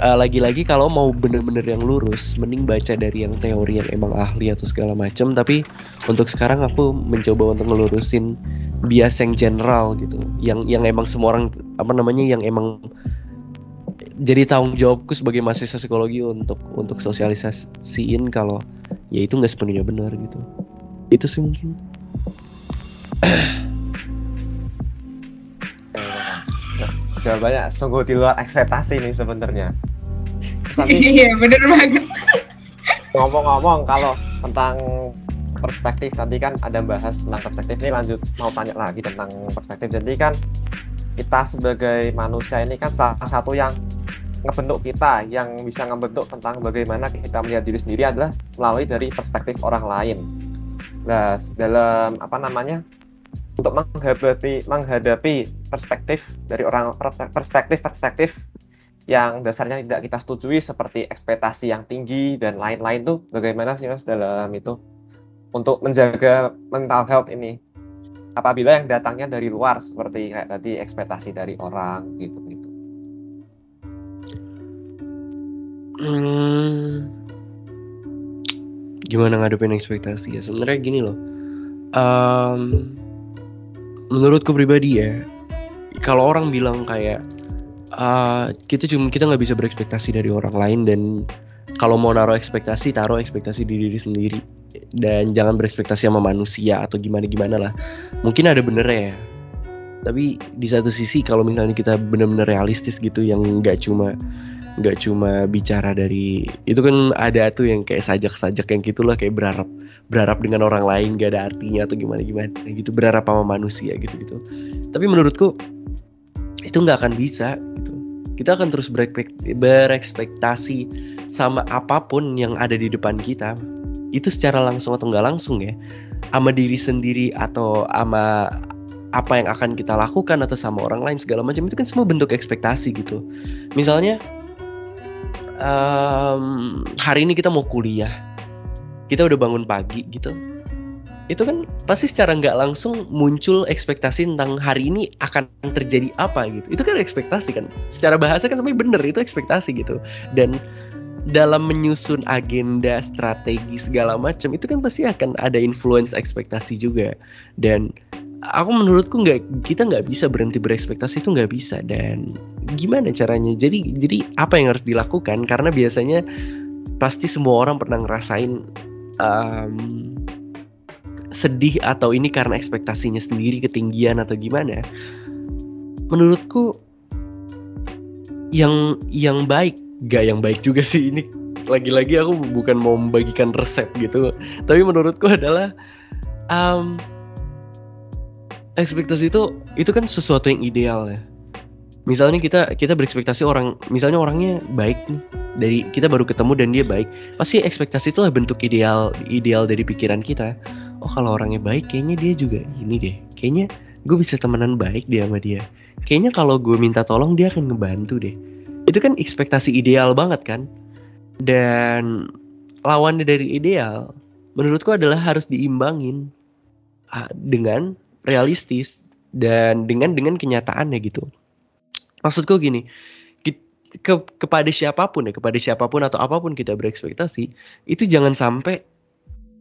uh, lagi-lagi kalau mau bener-bener yang lurus mending baca dari yang teori yang emang ahli atau segala macam tapi untuk sekarang aku mencoba untuk ngelurusin bias yang general gitu. Yang yang emang semua orang apa namanya yang emang jadi tanggung jawabku sebagai mahasiswa psikologi untuk untuk sosialisasiin kalau ya itu nggak sepenuhnya benar gitu. Itu sih mungkin. Jawabannya sungguh di luar ekspektasi nih sebenarnya. Iya bener banget. Ngomong-ngomong kalau tentang perspektif tadi kan ada bahas tentang perspektif ini lanjut mau tanya lagi tentang perspektif jadi kan kita sebagai manusia ini kan salah satu yang ngebentuk kita yang bisa ngebentuk tentang bagaimana kita melihat diri sendiri adalah melalui dari perspektif orang lain. Nah, dalam apa namanya untuk menghadapi menghadapi perspektif dari orang perspektif perspektif yang dasarnya tidak kita setujui seperti ekspektasi yang tinggi dan lain-lain tuh bagaimana sih mas dalam itu untuk menjaga mental health ini apabila yang datangnya dari luar seperti kayak tadi ekspektasi dari orang gitu gitu. Hmm, gimana ngadepin ekspektasi ya sebenarnya gini loh. Um, menurutku pribadi ya kalau orang bilang kayak uh, kita cuma kita nggak bisa berekspektasi dari orang lain dan kalau mau naruh ekspektasi taruh ekspektasi di diri sendiri. Dan jangan berekspektasi sama manusia atau gimana gimana lah. Mungkin ada benernya ya. Tapi di satu sisi kalau misalnya kita benar-benar realistis gitu yang nggak cuma nggak cuma bicara dari itu kan ada tuh yang kayak sajak-sajak yang gitulah kayak berharap berharap dengan orang lain gak ada artinya atau gimana gimana gitu. Berharap sama manusia gitu gitu tapi menurutku itu nggak akan bisa kita akan terus berekspektasi sama apa pun yang ada di depan kita. Itu secara langsung atau nggak langsung ya sama diri sendiri atau sama apa yang akan kita lakukan atau sama orang lain segala macam itu kan semua bentuk ekspektasi gitu. Misalnya um, hari ini kita mau kuliah. Kita udah bangun pagi gitu itu kan pasti secara nggak langsung muncul ekspektasi tentang hari ini akan terjadi apa gitu. Itu kan ekspektasi kan. Secara bahasa kan sampai bener itu ekspektasi gitu. Dan dalam menyusun agenda strategi segala macam itu kan pasti akan ada influence ekspektasi juga. Dan aku menurutku nggak kita nggak bisa berhenti berekspektasi itu nggak bisa. Dan gimana caranya? Jadi jadi apa yang harus dilakukan? Karena biasanya pasti semua orang pernah ngerasain um, sedih atau ini karena ekspektasinya sendiri ketinggian atau gimana menurutku yang yang baik gak yang baik juga sih. Ini lagi-lagi aku bukan mau membagikan resep gitu. Tapi menurutku adalah um, ekspektasi itu itu kan sesuatu yang ideal ya. Misalnya kita kita berekspektasi orang misalnya orangnya baik nih. Dari kita baru ketemu dan dia baik. Pasti ekspektasi itulah bentuk ideal ideal dari pikiran kita oh kalau orangnya baik kayaknya dia juga ini deh. Kayaknya gue bisa temenan baik dia sama dia. Kayaknya kalau gue minta tolong dia akan ngebantu deh. Itu kan ekspektasi ideal banget kan? Dan lawannya dari ideal menurutku adalah harus diimbangin dengan realistis dan dengan dengan kenyataannya gitu. Maksudku gini, ke, kepada siapa pun ya, kepada siapa pun atau apa pun kita berekspektasi, itu jangan sampai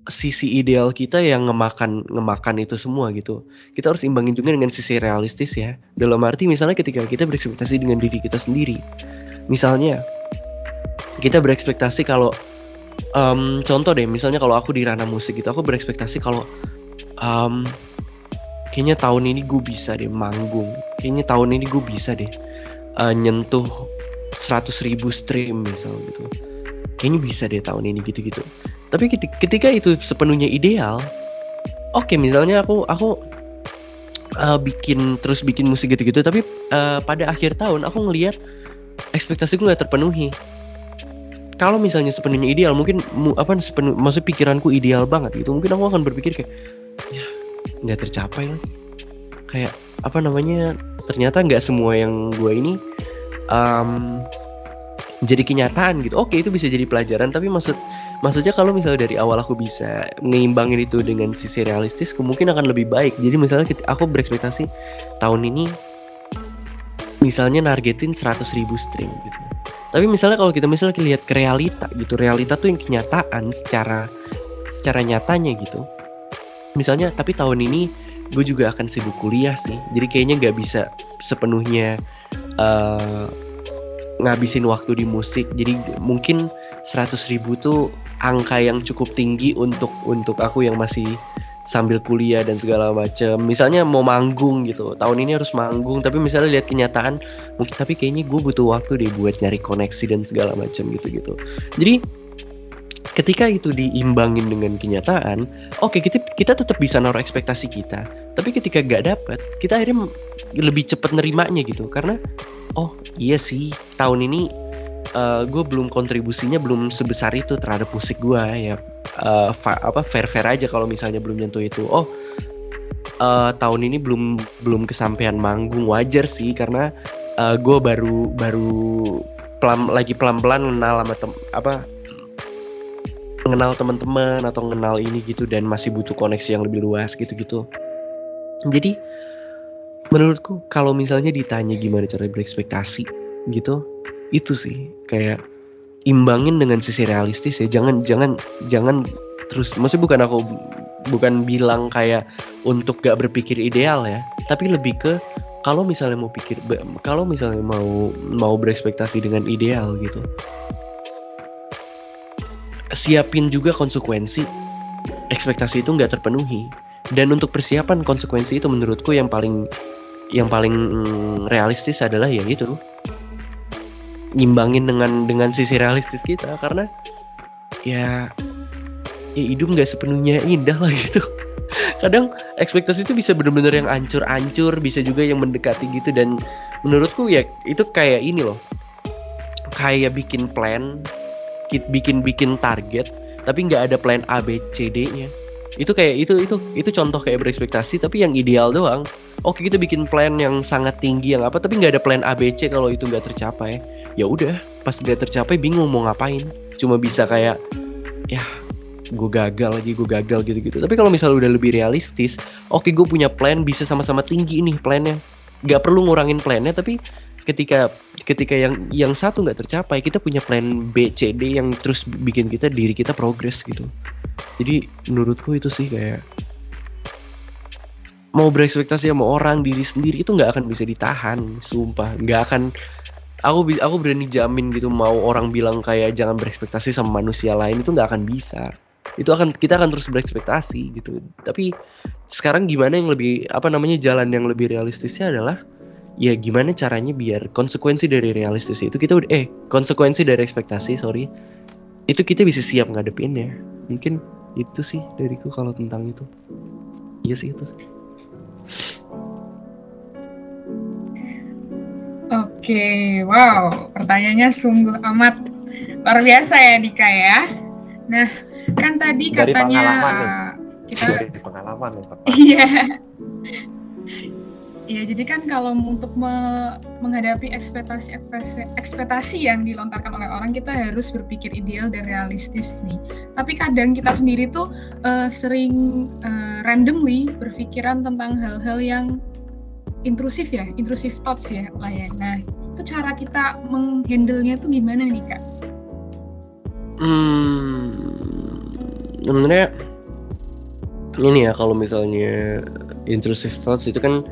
sisi ideal kita yang ngemakan ngemakan itu semua gitu. Kita harus imbangin juga dengan sisi realistis ya. Dalam arti misalnya ketika kita berekspektasi dengan diri kita sendiri. Misalnya kita berekspektasi kalau um, contoh deh, misalnya kalau aku di ranah musik gitu, aku berekspektasi kalau um, kayaknya tahun ini gue bisa deh manggung kayaknya tahun ini gue bisa deh uh, nyentuh 100 ribu stream misal gitu kayaknya bisa deh tahun ini gitu-gitu tapi ketika itu sepenuhnya ideal oke okay, misalnya aku aku uh, bikin terus bikin musik gitu-gitu tapi uh, pada akhir tahun aku ngelihat ekspektasiku nggak terpenuhi. Kalau misalnya sepenuhnya ideal mungkin mu, apa sepenuh maksud pikiranku ideal banget gitu mungkin aku akan berpikir kayak ya nggak tercapai lah. Kayak apa namanya ternyata nggak semua yang gue ini um, jadi kenyataan gitu. Oke itu bisa jadi pelajaran tapi maksud maksudnya kalau misalnya dari awal aku bisa ngeimbangin itu dengan sisi realistis kemungkinan akan lebih baik. Jadi misalnya aku berekspektasi tahun ini misalnya nargetin 100 ribu stream gitu. Tapi misalnya kalau kita misalnya lihat ke realita gitu realita tuh yang kenyataan secara secara nyatanya gitu. Misalnya tapi tahun ini gue juga akan sibuk kuliah sih. Jadi kayaknya nggak bisa sepenuhnya uh, ngabisin waktu di musik. Jadi mungkin 100 ribu tuh angka yang cukup tinggi untuk untuk aku yang masih sambil kuliah dan segala macam. Misalnya mau manggung gitu, tahun ini harus manggung, tapi misalnya lihat kenyataan, mungkin tapi kayaknya gue butuh waktu deh buat nyari koneksi dan segala macam gitu-gitu. Jadi ketika itu diimbangin dengan kenyataan, oke okay, kita kita tetap bisa naruh ekspektasi kita. Tapi ketika gak dapet, kita akhirnya lebih cepat nerimanya gitu, karena oh iya sih tahun ini uh, gue belum kontribusinya belum sebesar itu terhadap musik gue ya. Uh, apa fair fair aja kalau misalnya belum nyentuh itu. Oh uh, tahun ini belum belum kesampaian manggung. Wajar sih karena uh, gue baru baru pelan lagi pelan pelan kenal sama tem apa mengenal teman-teman atau mengenal ini gitu dan masih butuh koneksi yang lebih luas gitu-gitu. Jadi menurutku kalau misalnya ditanya gimana cara berekspektasi gitu itu sih kayak imbangin dengan sisi realistis ya. Jangan jangan jangan terus maksudnya bukan aku bukan bilang kayak untuk gak berpikir ideal ya. Tapi lebih ke kalau misalnya mau pikir kalau misalnya mau mau berekspektasi dengan ideal gitu. Siapin juga konsekuensi. Ekspektasi itu nggak terpenuhi. Dan untuk persiapan konsekuensi itu menurutku yang paling yang paling mm, realistis adalah ya gitu nyimbangin dengan dengan sisi realistis kita karena ya ya hidup nggak sepenuhnya indah lah gitu. Kadang ekspektasi itu bisa bener-bener yang ancur-ancur bisa juga yang mendekati gitu dan menurutku ya itu kayak ini loh. Kayak bikin plan bikin bikin target tapi nggak ada plan A B C D nya itu kayak itu itu itu contoh kayak berekspektasi tapi yang ideal doang. Oke kita bikin plan yang sangat tinggi yang apa tapi nggak ada plan A B C kalau itu nggak tercapai ya udah pas nggak tercapai bingung mau ngapain. Cuma bisa kayak ya gue gagal lagi gue gagal gitu gitu tapi kalau misalnya udah lebih realistis oke gue punya plan bisa sama-sama tinggi nih plannya. Nggak perlu ngurangin plannya tapi ketika ketika yang yang satu nggak tercapai kita punya plan B C D yang terus bikin kita diri kita progres gitu. Jadi menurutku itu sih kayak mau berekspektasi sama orang diri sendiri itu nggak akan bisa ditahan sumpah. Nggak akan aku aku berani jamin gitu mau orang bilang kayak jangan berekspektasi sama manusia lain itu nggak akan bisa. Itu akan kita akan terus berekspektasi gitu. Tapi sekarang gimana yang lebih apa namanya jalan yang lebih realistisnya adalah ya gimana caranya biar konsekuensi dari realistis itu kita udah eh konsekuensi dari ekspektasi sorry itu kita bisa siap ngadepinnya. Mungkin itu sih dariku kalau tentang itu. Iya sih itu sih. Oke, wow, pertanyaannya sungguh amat luar biasa ya Dika ya. Nah, kan tadi dari katanya pengalaman kita dari pengalaman nih Pak. Iya. Iya, jadi kan kalau untuk me- menghadapi ekspektasi, ekspektasi ekspektasi yang dilontarkan oleh orang, kita harus berpikir ideal dan realistis nih. Tapi kadang kita sendiri tuh eh, sering eh, randomly berpikiran tentang hal-hal yang intrusif ya, intrusif thoughts ya lah ya. Nah, itu cara kita menghandle-nya tuh gimana nih kak? Hmm, sebenarnya ini ya kalau misalnya intrusive thoughts itu kan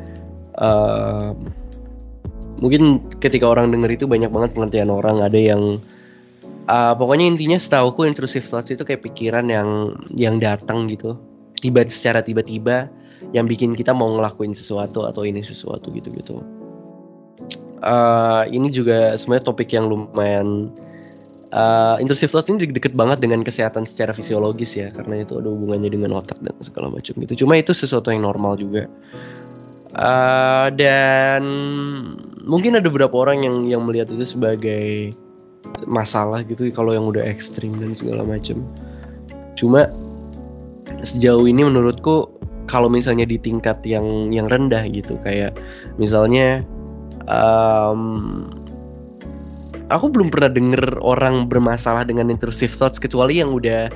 uh, mungkin ketika orang denger itu banyak banget pengertian orang ada yang uh, pokoknya intinya setauku intrusive thoughts itu kayak pikiran yang yang datang gitu tiba secara tiba-tiba yang bikin kita mau ngelakuin sesuatu atau ini sesuatu gitu-gitu. Uh, ini juga sebenarnya topik yang lumayan uh, intrusive thoughts ini deket banget dengan kesehatan secara fisiologis ya karena itu ada hubungannya dengan otak dan segala macam gitu. Cuma itu sesuatu yang normal juga. uh, dan mungkin ada beberapa orang yang yang melihat itu sebagai masalah gitu kalau yang udah ekstrim dan segala macam cuma sejauh ini menurutku kalau misalnya di tingkat yang yang rendah gitu kayak misalnya um, aku belum pernah denger orang bermasalah dengan intrusive thoughts kecuali yang udah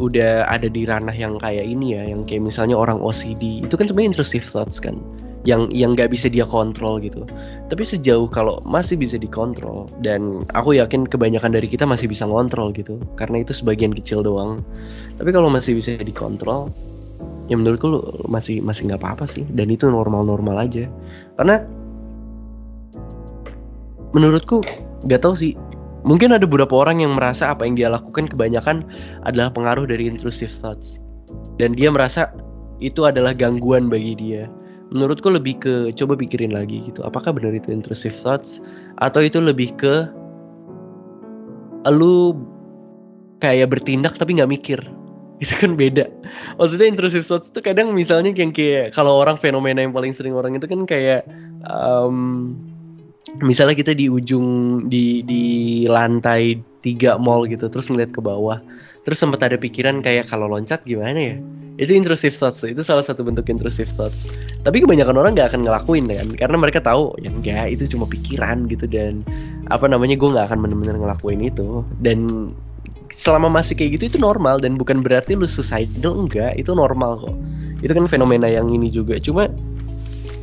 udah ada di ranah yang kayak ini ya yang kayak misalnya orang OCD itu kan sebenarnya intrusive thoughts kan yang yang nggak bisa dia kontrol gitu. Tapi sejauh kalau masih bisa dikontrol dan aku yakin kebanyakan dari kita masih bisa ngontrol gitu, karena itu sebagian kecil doang. Tapi kalau masih bisa dikontrol, ya menurutku lu masih masih nggak apa-apa sih. Dan itu normal-normal aja. Karena menurutku nggak tahu sih. Mungkin ada beberapa orang yang merasa apa yang dia lakukan kebanyakan adalah pengaruh dari intrusive thoughts. Dan dia merasa itu adalah gangguan bagi dia. Menurutku lebih ke coba pikirin lagi gitu. Apakah benar itu intrusive thoughts? Atau itu lebih ke lu kayak bertindak tapi nggak mikir itu kan beda. Maksudnya intrusive thoughts itu kadang misalnya yang kayak kalau orang fenomena yang paling sering orang itu kan kayak um, misalnya kita di ujung di di lantai tiga mall gitu terus ngeliat ke bawah terus sempat ada pikiran kayak kalau loncat gimana ya? Itu intrusive thoughts itu salah satu bentuk intrusive thoughts. Tapi kebanyakan orang nggak akan ngelakuin kan karena mereka tahu ya enggak itu cuma pikiran gitu dan apa namanya gue nggak akan benar-benar ngelakuin itu. Dan selama masih kayak gitu itu normal dan bukan berarti lu suicidal enggak itu normal kok. Itu kan fenomena yang ini juga. Cuma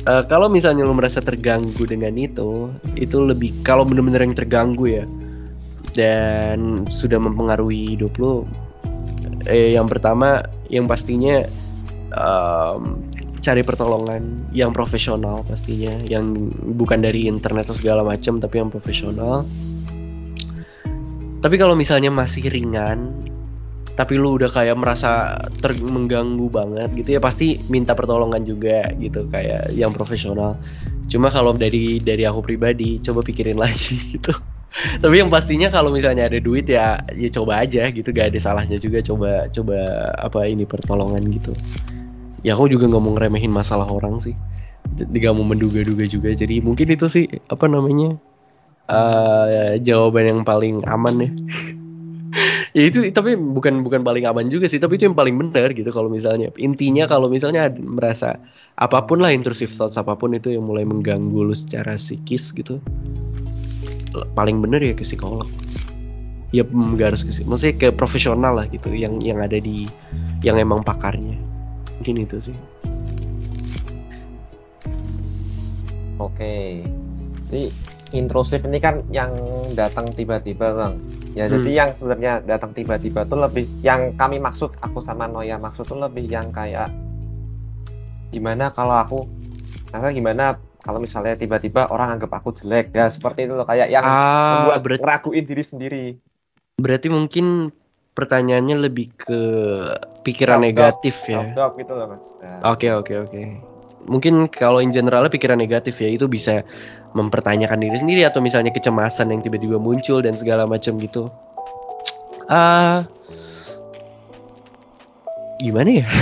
uh, kalau misalnya lu merasa terganggu dengan itu itu lebih kalau benar-benar yang terganggu ya dan sudah mempengaruhi hidup lo eh, yang pertama yang pastinya um, cari pertolongan yang profesional pastinya yang bukan dari internet atau segala macam tapi yang profesional tapi kalau misalnya masih ringan tapi lu udah kayak merasa ter mengganggu banget gitu ya pasti minta pertolongan juga gitu kayak yang profesional. Cuma kalau dari dari aku pribadi coba pikirin lagi gitu. Tapi yang pastinya kalau misalnya ada duit ya ya coba aja gitu gak ada salahnya juga coba coba apa ini pertolongan gitu. Ya aku juga nggak mau ngeremehin masalah orang sih. Gak mau menduga-duga juga jadi mungkin itu sih apa namanya uh, jawaban yang paling aman ya. Ya itu tapi bukan bukan paling aman juga sih tapi itu yang paling benar gitu kalau misalnya. Intinya kalau misalnya merasa apa pun lah intrusive thoughts apa pun itu yang mulai mengganggu lu secara psikis gitu paling bener ya ke psikolog. Ya nggak harus ke maksudnya ke profesional lah gitu yang yang ada di yang emang pakarnya. Mungkin itu sih. Oke. Ini intrusif ini kan yang datang tiba-tiba bang. Ya hmm. jadi yang sebenarnya datang tiba-tiba tuh lebih yang kami maksud aku sama Noya maksud tuh lebih yang kayak gimana kalau aku nah gimana kalau misalnya tiba-tiba orang anggap aku jelek ya seperti itu loh. Kayak yang ah, membuat berarti, ngeraguin diri sendiri. Berarti mungkin pertanyaannya lebih ke pikiran negatif ya? Self gitu loh mas. Nah. oke oke oke. Mungkin kalau in general pikiran negatif ya itu bisa mempertanyakan diri sendiri atau misalnya kecemasan yang tiba-tiba muncul dan segala macam gitu. Uh, gimana ya?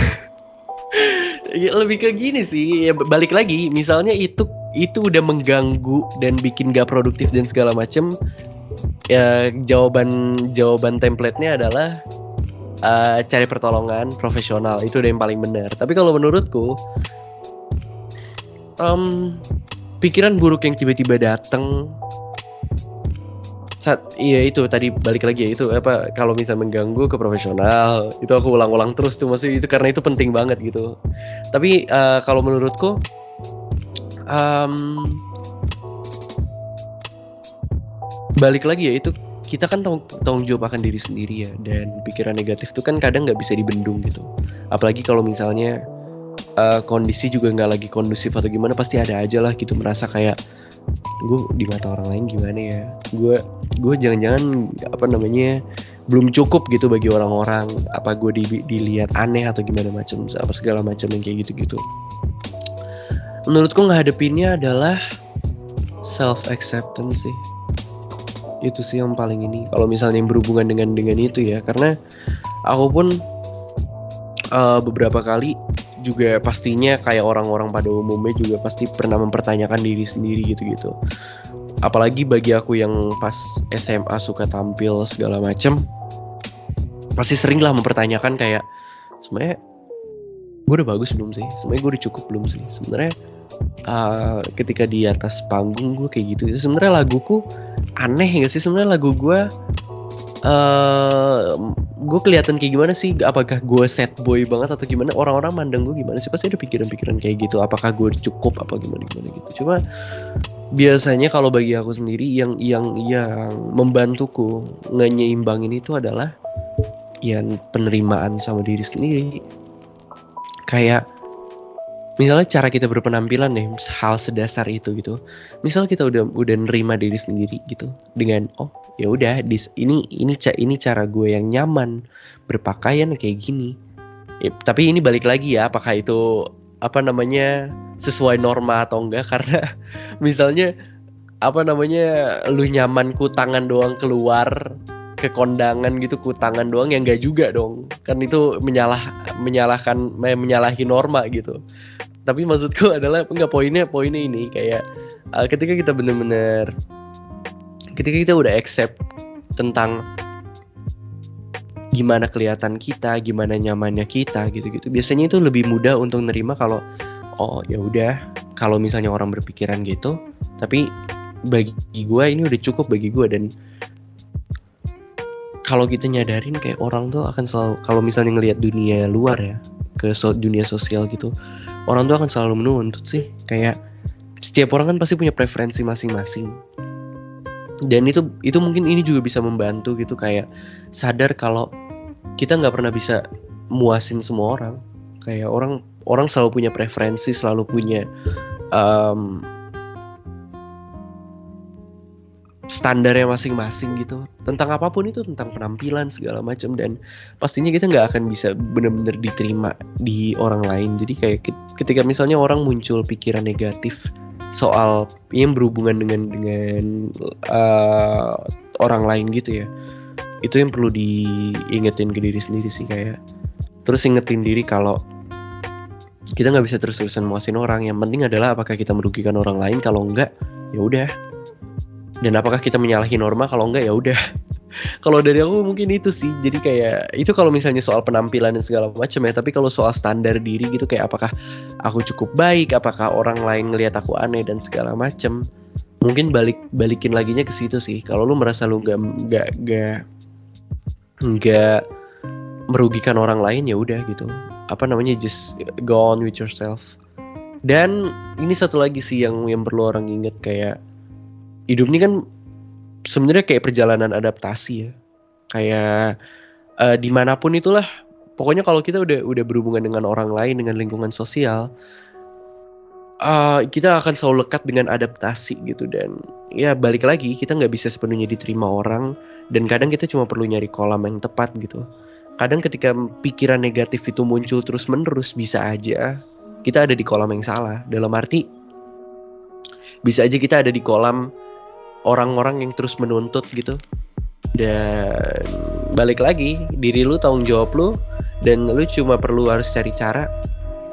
Ya, lebih ke gini sih ya balik lagi misalnya itu itu udah mengganggu dan bikin gak produktif dan segala macem ya jawaban jawaban template-nya adalah uh, cari pertolongan profesional. Itu udah yang paling benar. Tapi kalau menurutku um, pikiran buruk yang tiba-tiba datang saat iya itu tadi balik lagi ya itu apa kalau bisa mengganggu ke profesional itu aku ulang-ulang terus tuh maksudnya itu karena itu penting banget gitu. Tapi uh, kalau menurutku um, balik lagi ya itu kita kan tanggung, tanggung jawab akan diri sendiri ya dan pikiran negatif itu kan kadang nggak bisa dibendung gitu. Apalagi kalau misalnya uh, kondisi juga nggak lagi kondusif atau gimana pasti ada aja lah gitu merasa kayak gue di mata orang lain gimana ya? Gue gue jangan-jangan apa namanya belum cukup gitu bagi orang-orang. Apa gue di, dilihat aneh atau gimana macam apa segala macam yang kayak gitu-gitu. Menurutku ngadepinnya adalah self acceptance sih. Itu sih yang paling ini. Kalau misalnya yang berhubungan dengan dengan itu ya karena aku pun uh, beberapa kali juga pastinya kayak orang-orang pada umumnya juga pasti pernah mempertanyakan diri sendiri gitu-gitu apalagi bagi aku yang pas SMA suka tampil segala macem pasti sering lah mempertanyakan kayak sebenarnya gue udah bagus belum sih? Sebenarnya gue udah cukup belum sih? Sebenarnya uh, ketika di atas panggung gue kayak gitu sebenarnya laguku aneh gak sih? Sebenarnya lagu gue uh, gue kelihatan kayak gimana sih? Apakah gue set boy banget atau gimana? Orang-orang mandang gue gimana sih? Pasti ada pikiran-pikiran kayak gitu. Apakah gue cukup apa gimana gimana gitu. Cuma biasanya kalau bagi aku sendiri yang yang yang membantuku ngeimbangin itu adalah yang penerimaan sama diri sendiri. Kayak misalnya cara kita berpenampilan nih hal sedasar itu gitu. Misal kita udah udah nerima diri sendiri gitu dengan oh ya udah ini ini ini cara gue yang nyaman berpakaian kayak gini. Ya, tapi ini balik lagi ya apakah itu apa namanya sesuai norma atau enggak? Karena misalnya apa namanya lu nyaman ku tangan doang keluar ke kondangan gitu ku tangan doang yang enggak juga dong. Kan itu menyalah menyalahkan menyalahi norma gitu. Tapi maksudku adalah enggak poinnya poinnya ini kayak uh, ketika kita bener-bener ketika kita udah accept tentang gimana kelihatan kita, gimana nyamannya kita gitu-gitu. Biasanya itu lebih mudah untuk nerima kalau oh ya udah kalau misalnya orang berpikiran gitu, tapi bagi gue ini udah cukup bagi gue dan kalau kita nyadarin kayak orang tuh akan selalu kalau misalnya ngelihat dunia luar ya ke so, dunia sosial gitu orang tuh akan selalu menuntut sih kayak setiap orang kan pasti punya preferensi masing-masing dan itu itu mungkin ini juga bisa membantu gitu kayak sadar kalau kita nggak pernah bisa muasin semua orang. Kayak orang orang selalu punya preferensi selalu punya um, standarnya masing-masing gitu. Tentang apa pun itu tentang penampilan segala macam. Dan pastinya kita nggak akan bisa benar-benar diterima di orang lain. Jadi kayak ketika misalnya orang muncul pikiran negatif soal yang berhubungan dengan dengan uh, orang lain gitu ya. Itu yang perlu diingetin ke diri sendiri sih kayak terus ingetin diri kalau kita nggak bisa terus-terusan muasin orang. Yang penting adalah apakah kita merugikan orang lain. Kalau enggak ya udah dan apakah kita menyalahi norma? Kalau enggak ya udah. Kalau dari aku mungkin itu sih. Jadi kayak itu kalau misalnya soal penampilan dan segala macam ya. Tapi kalau soal standar diri gitu kayak apakah aku cukup baik? Apakah orang lain ngelihat aku aneh dan segala macam mungkin balik balikin laginya ke situ sih. Kalau lu merasa lu nggak nggak nggak nggak merugikan orang lain ya udah gitu. Apa namanya? Just go on with yourself. Dan ini satu lagi sih yang yang perlu orang inget kayak hidup ini kan sebenarnya kayak perjalanan adaptasi ya. Kayak uh, di mana pun itulah pokoknya kalau kita udah udah berhubungan dengan orang lain dengan lingkungan sosial uh, kita akan selalu lekat dengan adaptasi gitu. Dan ya balik lagi kita nggak bisa sepenuhnya diterima orang dan kadang kita cuma perlu nyari kolam yang tepat gitu. Kadang ketika pikiran negatif itu muncul terus menerus bisa aja kita ada di kolam yang salah. Dalam arti bisa aja kita ada di kolam orang-orang yang terus menuntut gitu. Dan balik lagi diri lu tanggung jawab lu dan lu cuma perlu harus cari cara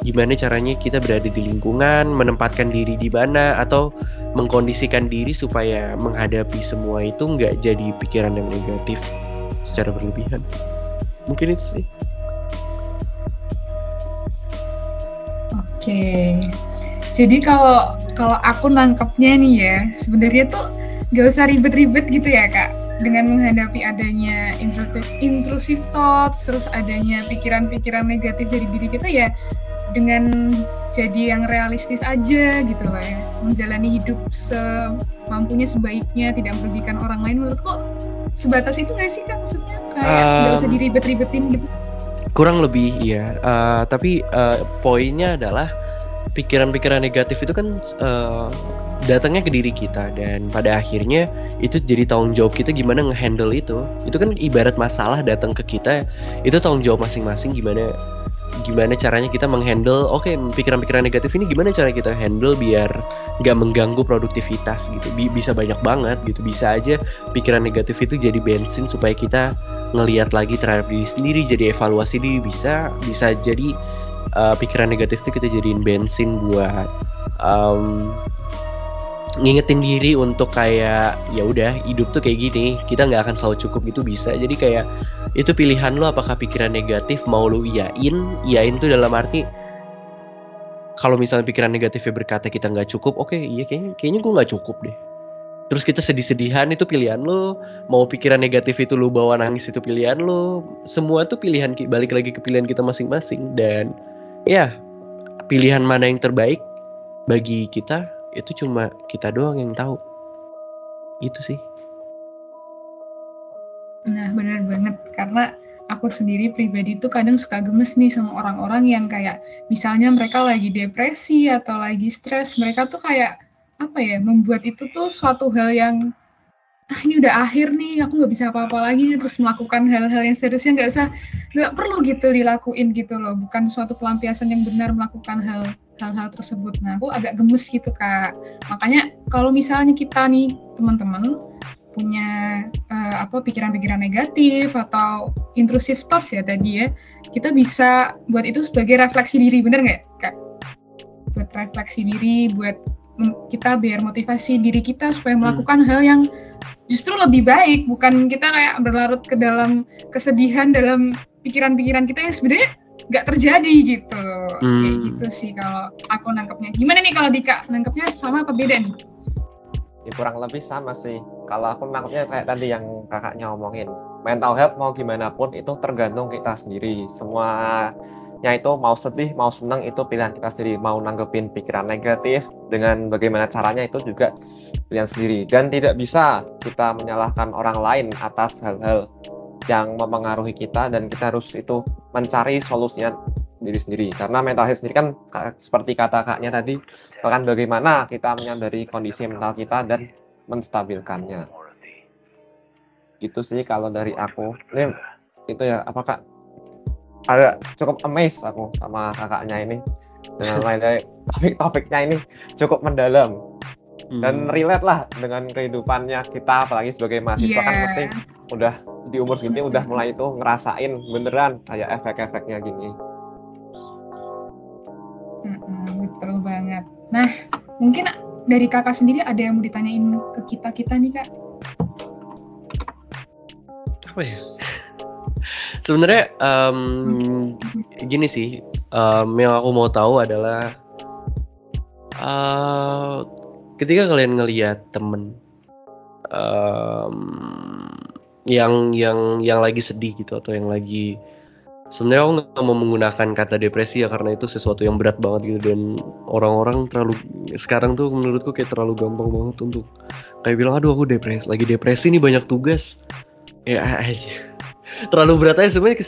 gimana caranya kita berada di lingkungan menempatkan diri di mana atau mengkondisikan diri supaya menghadapi semua itu nggak jadi pikiran yang negatif secara berlebihan. Mungkin itu sih. Oke. Jadi kalau kalau aku nangkepnya nih ya sebenarnya tuh gak usah ribet-ribet gitu ya kak. Dengan menghadapi adanya intrusive thoughts terus adanya pikiran-pikiran negatif dari diri kita ya dengan jadi yang realistis aja gitu lah ya. Menjalani hidup semampunya sebaiknya tidak merugikan orang lain. Menurutku sebatas itu gak sih kak maksudnya? Kayak um, gak usah diribet-ribetin gitu? Kurang lebih iya. Uh, tapi uh, poinnya adalah pikiran-pikiran negatif itu kan uh, datangnya ke diri kita dan pada akhirnya itu jadi tanggung jawab kita gimana ngehandle itu. Itu kan ibarat masalah datang ke kita itu tanggung jawab masing-masing gimana gimana caranya kita menghandle oke okay, pikiran-pikiran negatif ini gimana cara kita handle biar nggak mengganggu produktivitas gitu. Bisa banyak banget gitu. Bisa aja pikiran negatif itu jadi bensin supaya kita ngelihat lagi terhadap diri sendiri jadi evaluasi diri bisa bisa jadi uh, pikiran negatif itu kita jadiin bensin buat um, ngingetin diri untuk kayak ya udah hidup tuh kayak gini kita nggak akan selalu cukup. Itu bisa. Jadi kayak itu pilihan lo apakah pikiran negatif mau lo iyain? Iyain tuh dalam arti kalau misalnya pikiran negatifnya berkata kita nggak cukup oke okay, iya kayaknya kayaknya gue nggak cukup deh. Terus kita sedih-sedihan itu pilihan lo. Mau pikiran negatif itu lo bawa nangis itu pilihan lo. Semua tuh pilihan balik lagi ke pilihan kita masing-masing. Dan ya pilihan mana yang terbaik bagi kita itu cuma kita doang yang tahu. Itu sih. Nah benar banget. Karena aku sendiri pribadi tuh kadang suka gemes nih sama orang-orang yang kayak misalnya mereka lagi depresi atau lagi stres mereka tuh kayak apa ya membuat itu tuh suatu hal yang ah ini udah akhir nih aku nggak bisa apa-apa lagi terus melakukan hal-hal yang seriusnya nggak usah nggak perlu gitu dilakuin gitu loh. Bukan suatu pelampiasan yang benar melakukan hal hal-hal tersebut. Nah, aku agak gemes gitu kak. Makanya kalau misalnya kita nih teman-teman punya uh, apa pikiran-pikiran negatif atau intrusif thoughts ya tadi ya, kita bisa buat itu sebagai refleksi diri, bener nggak kak? Buat refleksi diri, buat kita biar motivasi diri kita supaya melakukan hmm. hal yang justru lebih baik, bukan kita kayak berlarut ke dalam kesedihan dalam pikiran-pikiran kita yang sebenarnya nggak terjadi gitu. Hmm. kayak gitu sih kalau aku nangkepnya. Gimana nih kalau Dika? Nangkepnya sama apa beda nih? Ya kurang lebih sama sih. Kalau aku nangkepnya kayak tadi yang kakaknya omongin. Mental health mau gimana pun itu tergantung kita sendiri. Semuanya itu mau sedih mau seneng itu pilihan kita sendiri. Mau nanggepin pikiran negatif dengan bagaimana caranya itu juga pilihan sendiri. Dan tidak bisa kita menyalahkan orang lain atas hal-hal yang mempengaruhi kita dan kita harus itu mencari solusinya diri sendiri karena mental health sendiri kan seperti kata kaknya tadi bahkan bagaimana kita menyadari kondisi mental kita dan menstabilkannya gitu sih kalau dari aku ini itu ya apakah ada cukup amazed aku sama kakaknya ini dengan lain dari topik-topiknya ini cukup mendalam dan hmm. relate lah dengan kehidupannya kita apalagi sebagai mahasiswa yeah. kan pasti iya. Udah di umur segini udah mulai itu ngerasain beneran kayak efek-efeknya gini. betul banget. Nah, mungkin dari kakak sendiri ada yang mau ditanyain ke kita kita nih kak? Apa ya? Sebenarnya um, gini sih, um, yang aku mau tahu adalah uh, ketika kalian ngelihat temen um, yang yang yang lagi sedih gitu atau yang lagi sebenarnya aku nggak mau menggunakan kata depresi ya karena itu sesuatu yang berat banget gitu dan orang-orang terlalu sekarang tuh menurutku kayak terlalu gampang banget untuk kayak bilang aduh aku depresi lagi depresi nih banyak tugas. Ya aja. Terlalu berat aja sebenarnya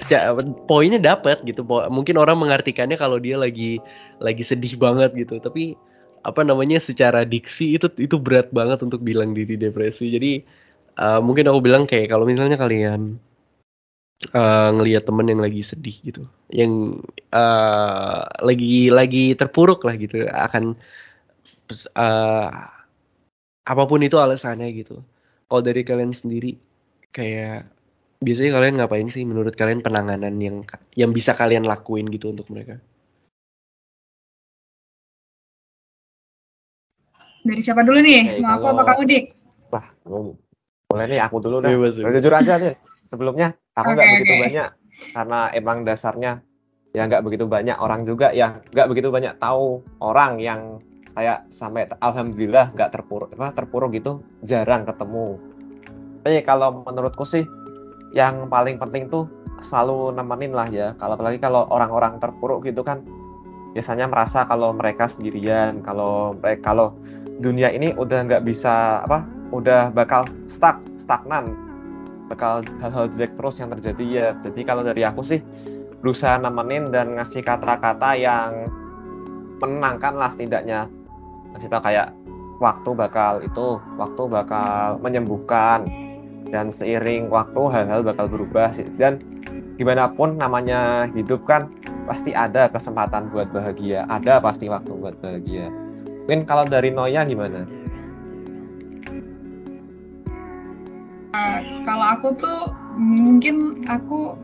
poinnya dapat gitu. Mungkin orang mengartikannya kalau dia lagi lagi sedih banget gitu. Tapi apa namanya secara diksi itu itu berat banget untuk bilang diri depresi. Jadi uh, mungkin aku bilang kayak kalau misalnya kalian uh, ngelihat temen yang lagi sedih gitu, yang uh, lagi lagi terpuruk lah gitu, akan uh, apa pun itu alasannya gitu. Kalau dari kalian sendiri, kayak biasanya kalian ngapain sih? Menurut kalian penanganan yang yang bisa kalian lakuin gitu untuk mereka? Dari siapa dulu nih? Mau aku apa kamu, Dik? Wah, boleh nih aku dulu dah. Bebas, bebas. Jujur aja sih. Sebelumnya aku nggak okay, begitu okay. banyak karena emang dasarnya ya nggak begitu banyak orang juga ya nggak begitu banyak tahu orang yang saya sampai alhamdulillah nggak terpuruk apa terpuruk gitu jarang ketemu. Tapi kalau menurutku sih yang paling penting tuh selalu nemenin lah ya. Kalau apalagi kalau orang-orang terpuruk gitu kan biasanya merasa kalau mereka sendirian, kalau mereka kalau dunia ini udah nggak bisa apa udah bakal stuck stagnan. Bakal hal-hal jelek terus yang terjadi ya. Jadi kalau dari aku sih berusaha nemenin dan ngasih kata-kata yang menenangkan lah setidaknya. Ngasih tau kayak waktu bakal itu waktu bakal menyembuhkan dan seiring waktu hal-hal bakal berubah sih. Dan gimana pun namanya hidup kan pasti ada kesempatan buat bahagia. Ada pasti waktu buat bahagia. Mungkin kalau dari Noya gimana kalau aku tuh mungkin aku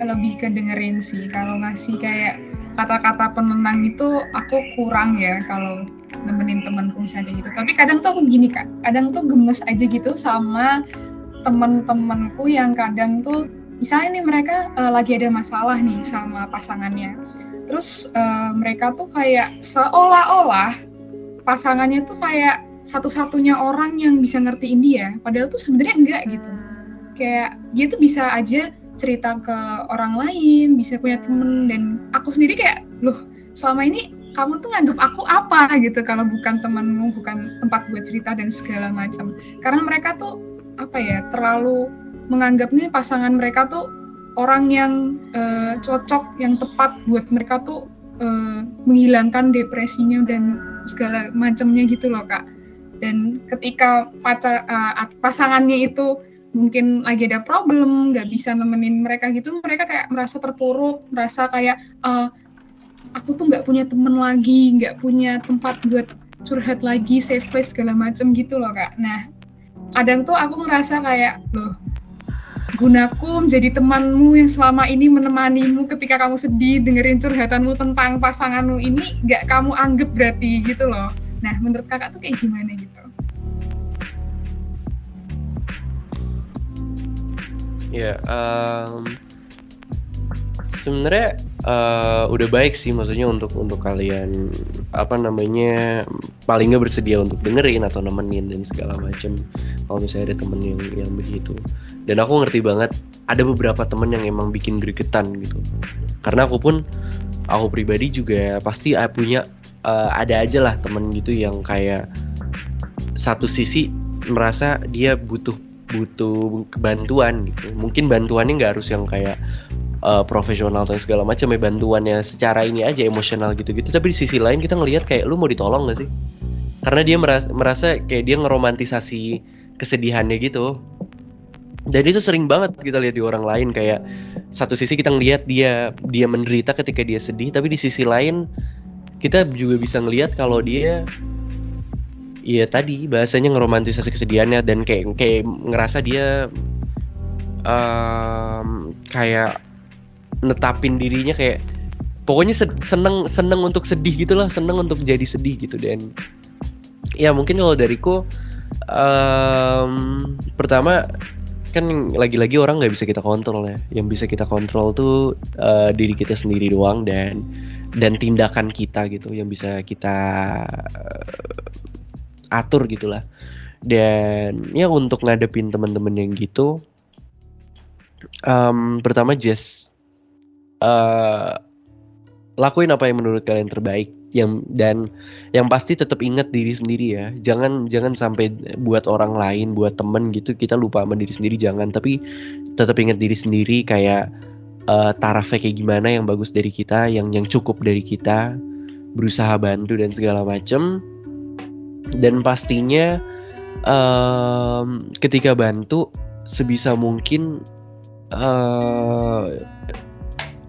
lebih ke dengerin sih. Kalau ngasih kayak kata-kata penenang itu aku kurang ya kalau nemenin temanku misalnya gitu. Tapi kadang tuh aku gini kak. Kadang tuh gemes aja gitu sama teman-temanku yang kadang tuh misalnya nih mereka uh, lagi ada masalah nih sama pasangannya. Terus uh, mereka tuh kayak seolah-olah pasangannya tuh kayak satu-satunya orang yang bisa ngertiin dia padahal tuh sebenarnya enggak gitu kayak dia tuh bisa aja cerita ke orang lain, bisa punya temen dan aku sendiri kayak, loh selama ini kamu tuh nganggap aku apa gitu kalau bukan temanmu, bukan tempat buat cerita dan segala macam. Karena mereka tuh apa ya terlalu menganggapnya pasangan mereka tuh orang yang uh, cocok, yang tepat buat mereka tuh uh, menghilangkan depresinya dan segala macamnya gitu loh kak. Dan ketika pacar uh, pasangannya itu mungkin lagi ada problem nggak bisa nemenin mereka gitu mereka kayak merasa terpuruk merasa kayak uh, aku tuh nggak punya temen lagi nggak punya tempat buat curhat lagi safe place segala macem gitu loh kak. Nah kadang tuh aku ngerasa kayak loh gunaku menjadi temanmu yang selama ini menemanimu ketika kamu sedih dengerin curhatanmu tentang pasanganmu ini nggak kamu anggap berarti gitu loh nah menurut kakak tuh kayak gimana gitu? Ya, um, sebenarnya uh, udah baik sih maksudnya untuk untuk kalian apa namanya paling nggak bersedia untuk dengerin atau nemenin dan segala macam kalau misalnya ada temen yang yang begitu. Dan aku ngerti banget ada beberapa temen yang emang bikin gregetan gitu. Karena aku pun aku pribadi juga pasti punya uh, ada aja lah temen gitu yang kayak satu sisi merasa dia butuh butuh bantuan gitu. Mungkin bantuannya nggak harus yang kayak uh, profesional atau segala macam ya bantuannya secara ini aja emosional gitu-gitu. Tapi di sisi lain kita ngelihat kayak lu mau ditolong gak sih? Karena dia merasa, merasa kayak dia ngeromantisasi kesedihannya gitu. Dan itu sering banget kita lihat di orang lain kayak satu sisi kita ngelihat dia dia menderita ketika dia sedih tapi di sisi lain kita juga bisa ngelihat kalau dia Iya tadi bahasanya ngeromantisasi kesedihannya dan kayak kayak ngerasa dia um, kayak netapin dirinya kayak pokoknya seneng seneng untuk sedih gitulah seneng untuk jadi sedih gitu dan. Ya mungkin kalau dariku um, pertama kan lagi-lagi orang nggak bisa kita kontrol ya. Yang bisa kita kontrol tuh uh, diri kita sendiri doang dan dan tindakan kita gitu yang bisa kita atur gitulah. Dan ya untuk ngadepin teman-teman yang gitu um, pertama just uh, lakuin apa yang menurut kalian terbaik yang dan yang pasti tetap ingat diri sendiri ya. Jangan jangan sampai buat orang lain buat temen gitu kita lupa sama diri sendiri jangan. Tapi tetap ingat diri sendiri kayak uh, tarafnya kayak gimana yang bagus dari kita yang yang cukup dari kita berusaha bantu dan segala macem. Dan pastinya um, ketika bantu sebisa mungkin uh,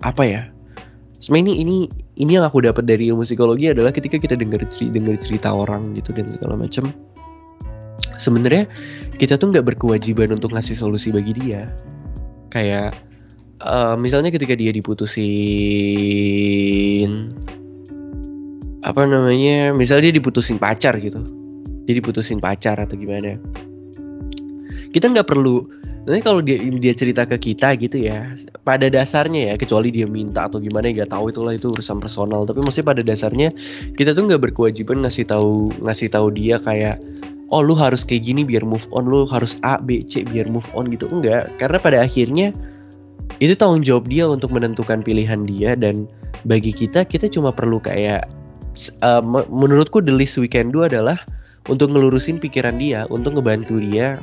apa ya? Sebenarnya ini ini ini yang aku dapat dari ilmu psikologi adalah ketika kita dengar cerita dengar cerita orang gitu dan segala macam sebenarnya kita tuh nggak berkewajiban untuk ngasih solusi bagi dia. Kayak uh, misalnya ketika dia diputusin apa namanya misalnya dia diputusin pacar gitu dia diputusin pacar atau gimana kita nggak perlu Nanti kalau dia dia cerita ke kita gitu ya, pada dasarnya ya kecuali dia minta atau gimana nggak tahu itulah itu urusan personal. Tapi maksudnya pada dasarnya kita tuh nggak berkewajiban ngasih tahu ngasih tahu dia kayak oh lu harus kayak gini biar move on, lu harus A B C biar move on gitu enggak. Karena pada akhirnya itu tanggung jawab dia untuk menentukan pilihan dia dan bagi kita kita cuma perlu kayak uh, menurutku the least we can do adalah untuk ngelurusin pikiran dia untuk ngebantu dia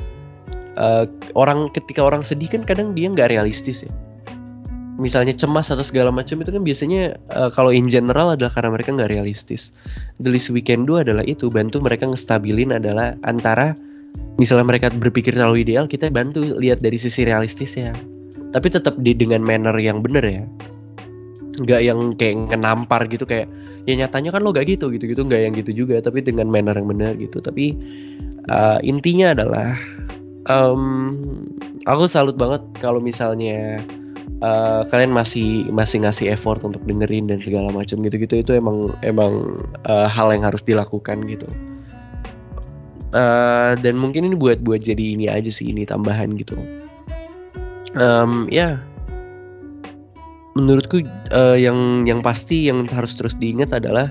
uh, orang ketika orang sedih kan kadang dia nggak realistis ya misalnya cemas atau segala macam itu kan biasanya uh, kalau in general adalah karena mereka nggak realistis. The least we can do adalah itu bantu mereka ngestabilin adalah antara misalnya mereka berpikir terlalu ideal kita bantu lihat dari sisi realistis ya. Tapi tetap di dengan manner yang benar ya. Nggak yang kayak ngenampar gitu kayak ya nyatanya kan lo gak gitu gitu gitu nggak yang gitu juga tapi dengan manner yang benar gitu. Tapi uh, intinya adalah um, aku salut banget kalau misalnya uh, kalian masih masih ngasih effort untuk dengerin dan segala macam gitu-gitu. Itu emang emang uh, hal yang harus dilakukan gitu. Uh, dan mungkin ini buat buat jadi ini aja sih ini tambahan gitu um, ya. Menurutku uh, yang yang pasti yang harus terus diingat adalah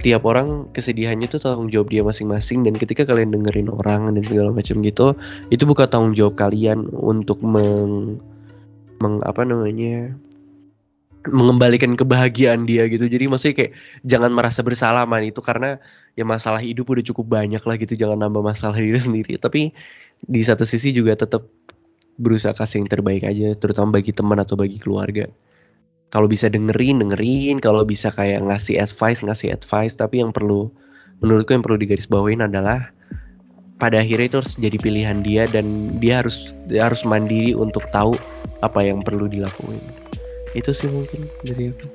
tiap orang kesedihannya itu tanggung jawab dia masing-masing dan ketika kalian dengerin orang dan segala macam gitu itu bukan tanggung jawab kalian untuk meng, meng apa namanya mengembalikan kebahagiaan dia gitu. Jadi maksudnya kayak jangan merasa bersalah man itu karena ya masalah hidup udah cukup banyak lah gitu jangan nambah masalah diri sendiri. Tapi di satu sisi juga tetap berusaha kasih yang terbaik aja terutama bagi teman atau bagi keluarga. Kalau bisa dengerin dengerin. Kalau bisa kayak ngasih advice ngasih advice. Tapi yang perlu menurutku yang perlu digarisbawain adalah pada akhirnya itu harus jadi pilihan dia dan dia harus dia harus mandiri untuk tahu apa yang perlu dilakuin. Itu sih mungkin dari aku.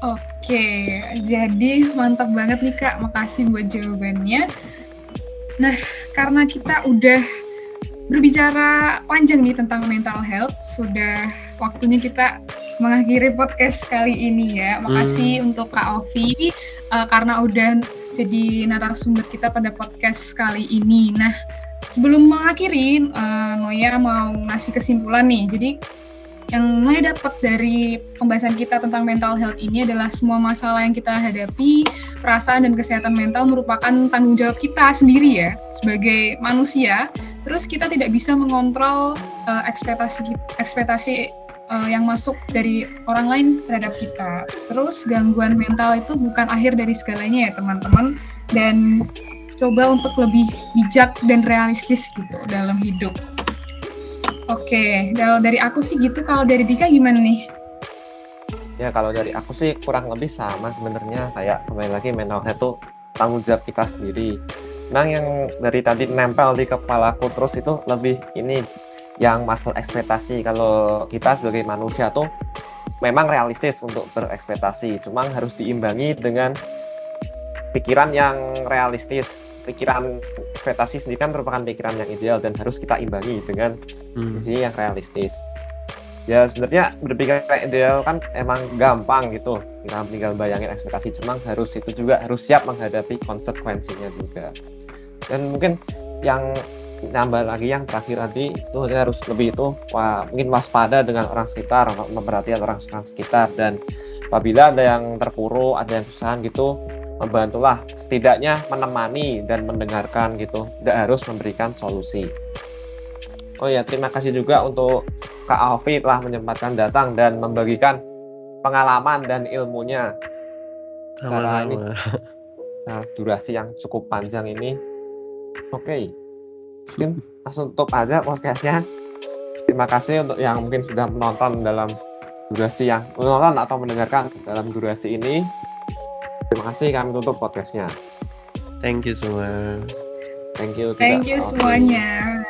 Oke, jadi mantap banget nih Kak. Makasih buat jawabannya. Nah, karena kita udah berbicara panjang nih tentang mental health. Sudah waktunya kita mengakhiri podcast kali ini ya. Makasih hmm. untuk Kak Ovi uh, karena udah jadi narasumber kita pada podcast kali ini. Nah, sebelum mengakhiri, uh, Noya mau ngasih kesimpulan nih. Jadi yang Noya dapat dari pembahasan kita tentang mental health ini adalah semua masalah yang kita hadapi, perasaan dan kesehatan mental merupakan tanggung jawab kita sendiri ya sebagai manusia terus kita tidak bisa mengontrol uh, ekspektasi ekspektasi uh, yang masuk dari orang lain terhadap kita. Terus gangguan mental itu bukan akhir dari segalanya ya teman-teman dan coba untuk lebih bijak dan realistis gitu dalam hidup. Oke, kalau dari aku sih gitu. Kalau dari Dika gimana nih? Ya kalau dari aku sih kurang lebih sama sebenarnya kayak kembali lagi mental health itu tanggung jawab kita sendiri Nah yang dari tadi nempel di kepalaku terus itu lebih ini yang masalah ekspektasi. Kalau kita sebagai manusia tuh memang realistis untuk berekspektasi, cuma harus diimbangi dengan pikiran yang realistis. Pikiran ekspektasi sendiri kan merupakan pikiran yang ideal dan harus kita imbangi dengan hmm. sisi yang realistis. Ya sebenarnya berpikir ideal kan emang gampang gitu. Kita tinggal bayangin ekspektasi, cuma harus itu juga harus siap menghadapi konsekuensinya juga dan mungkin yang nambah lagi yang terakhir nanti itu harus lebih itu wah, mungkin waspada dengan orang sekitar memperhatikan orang, orang sekitar dan apabila ada yang terpuruk ada yang kesusahan gitu membantulah setidaknya menemani dan mendengarkan gitu tidak harus memberikan solusi oh ya terima kasih juga untuk Kak Alfi telah menyempatkan datang dan membagikan pengalaman dan ilmunya Sama-sama. ini nah, durasi yang cukup panjang ini Oke, mungkin langsung tutup aja podcastnya. Terima kasih untuk yang mungkin sudah menonton dalam durasi yang menonton atau mendengarkan dalam durasi ini. Terima kasih kami tutup podcastnya. Thank you semua. Thank you. Thank you semuanya.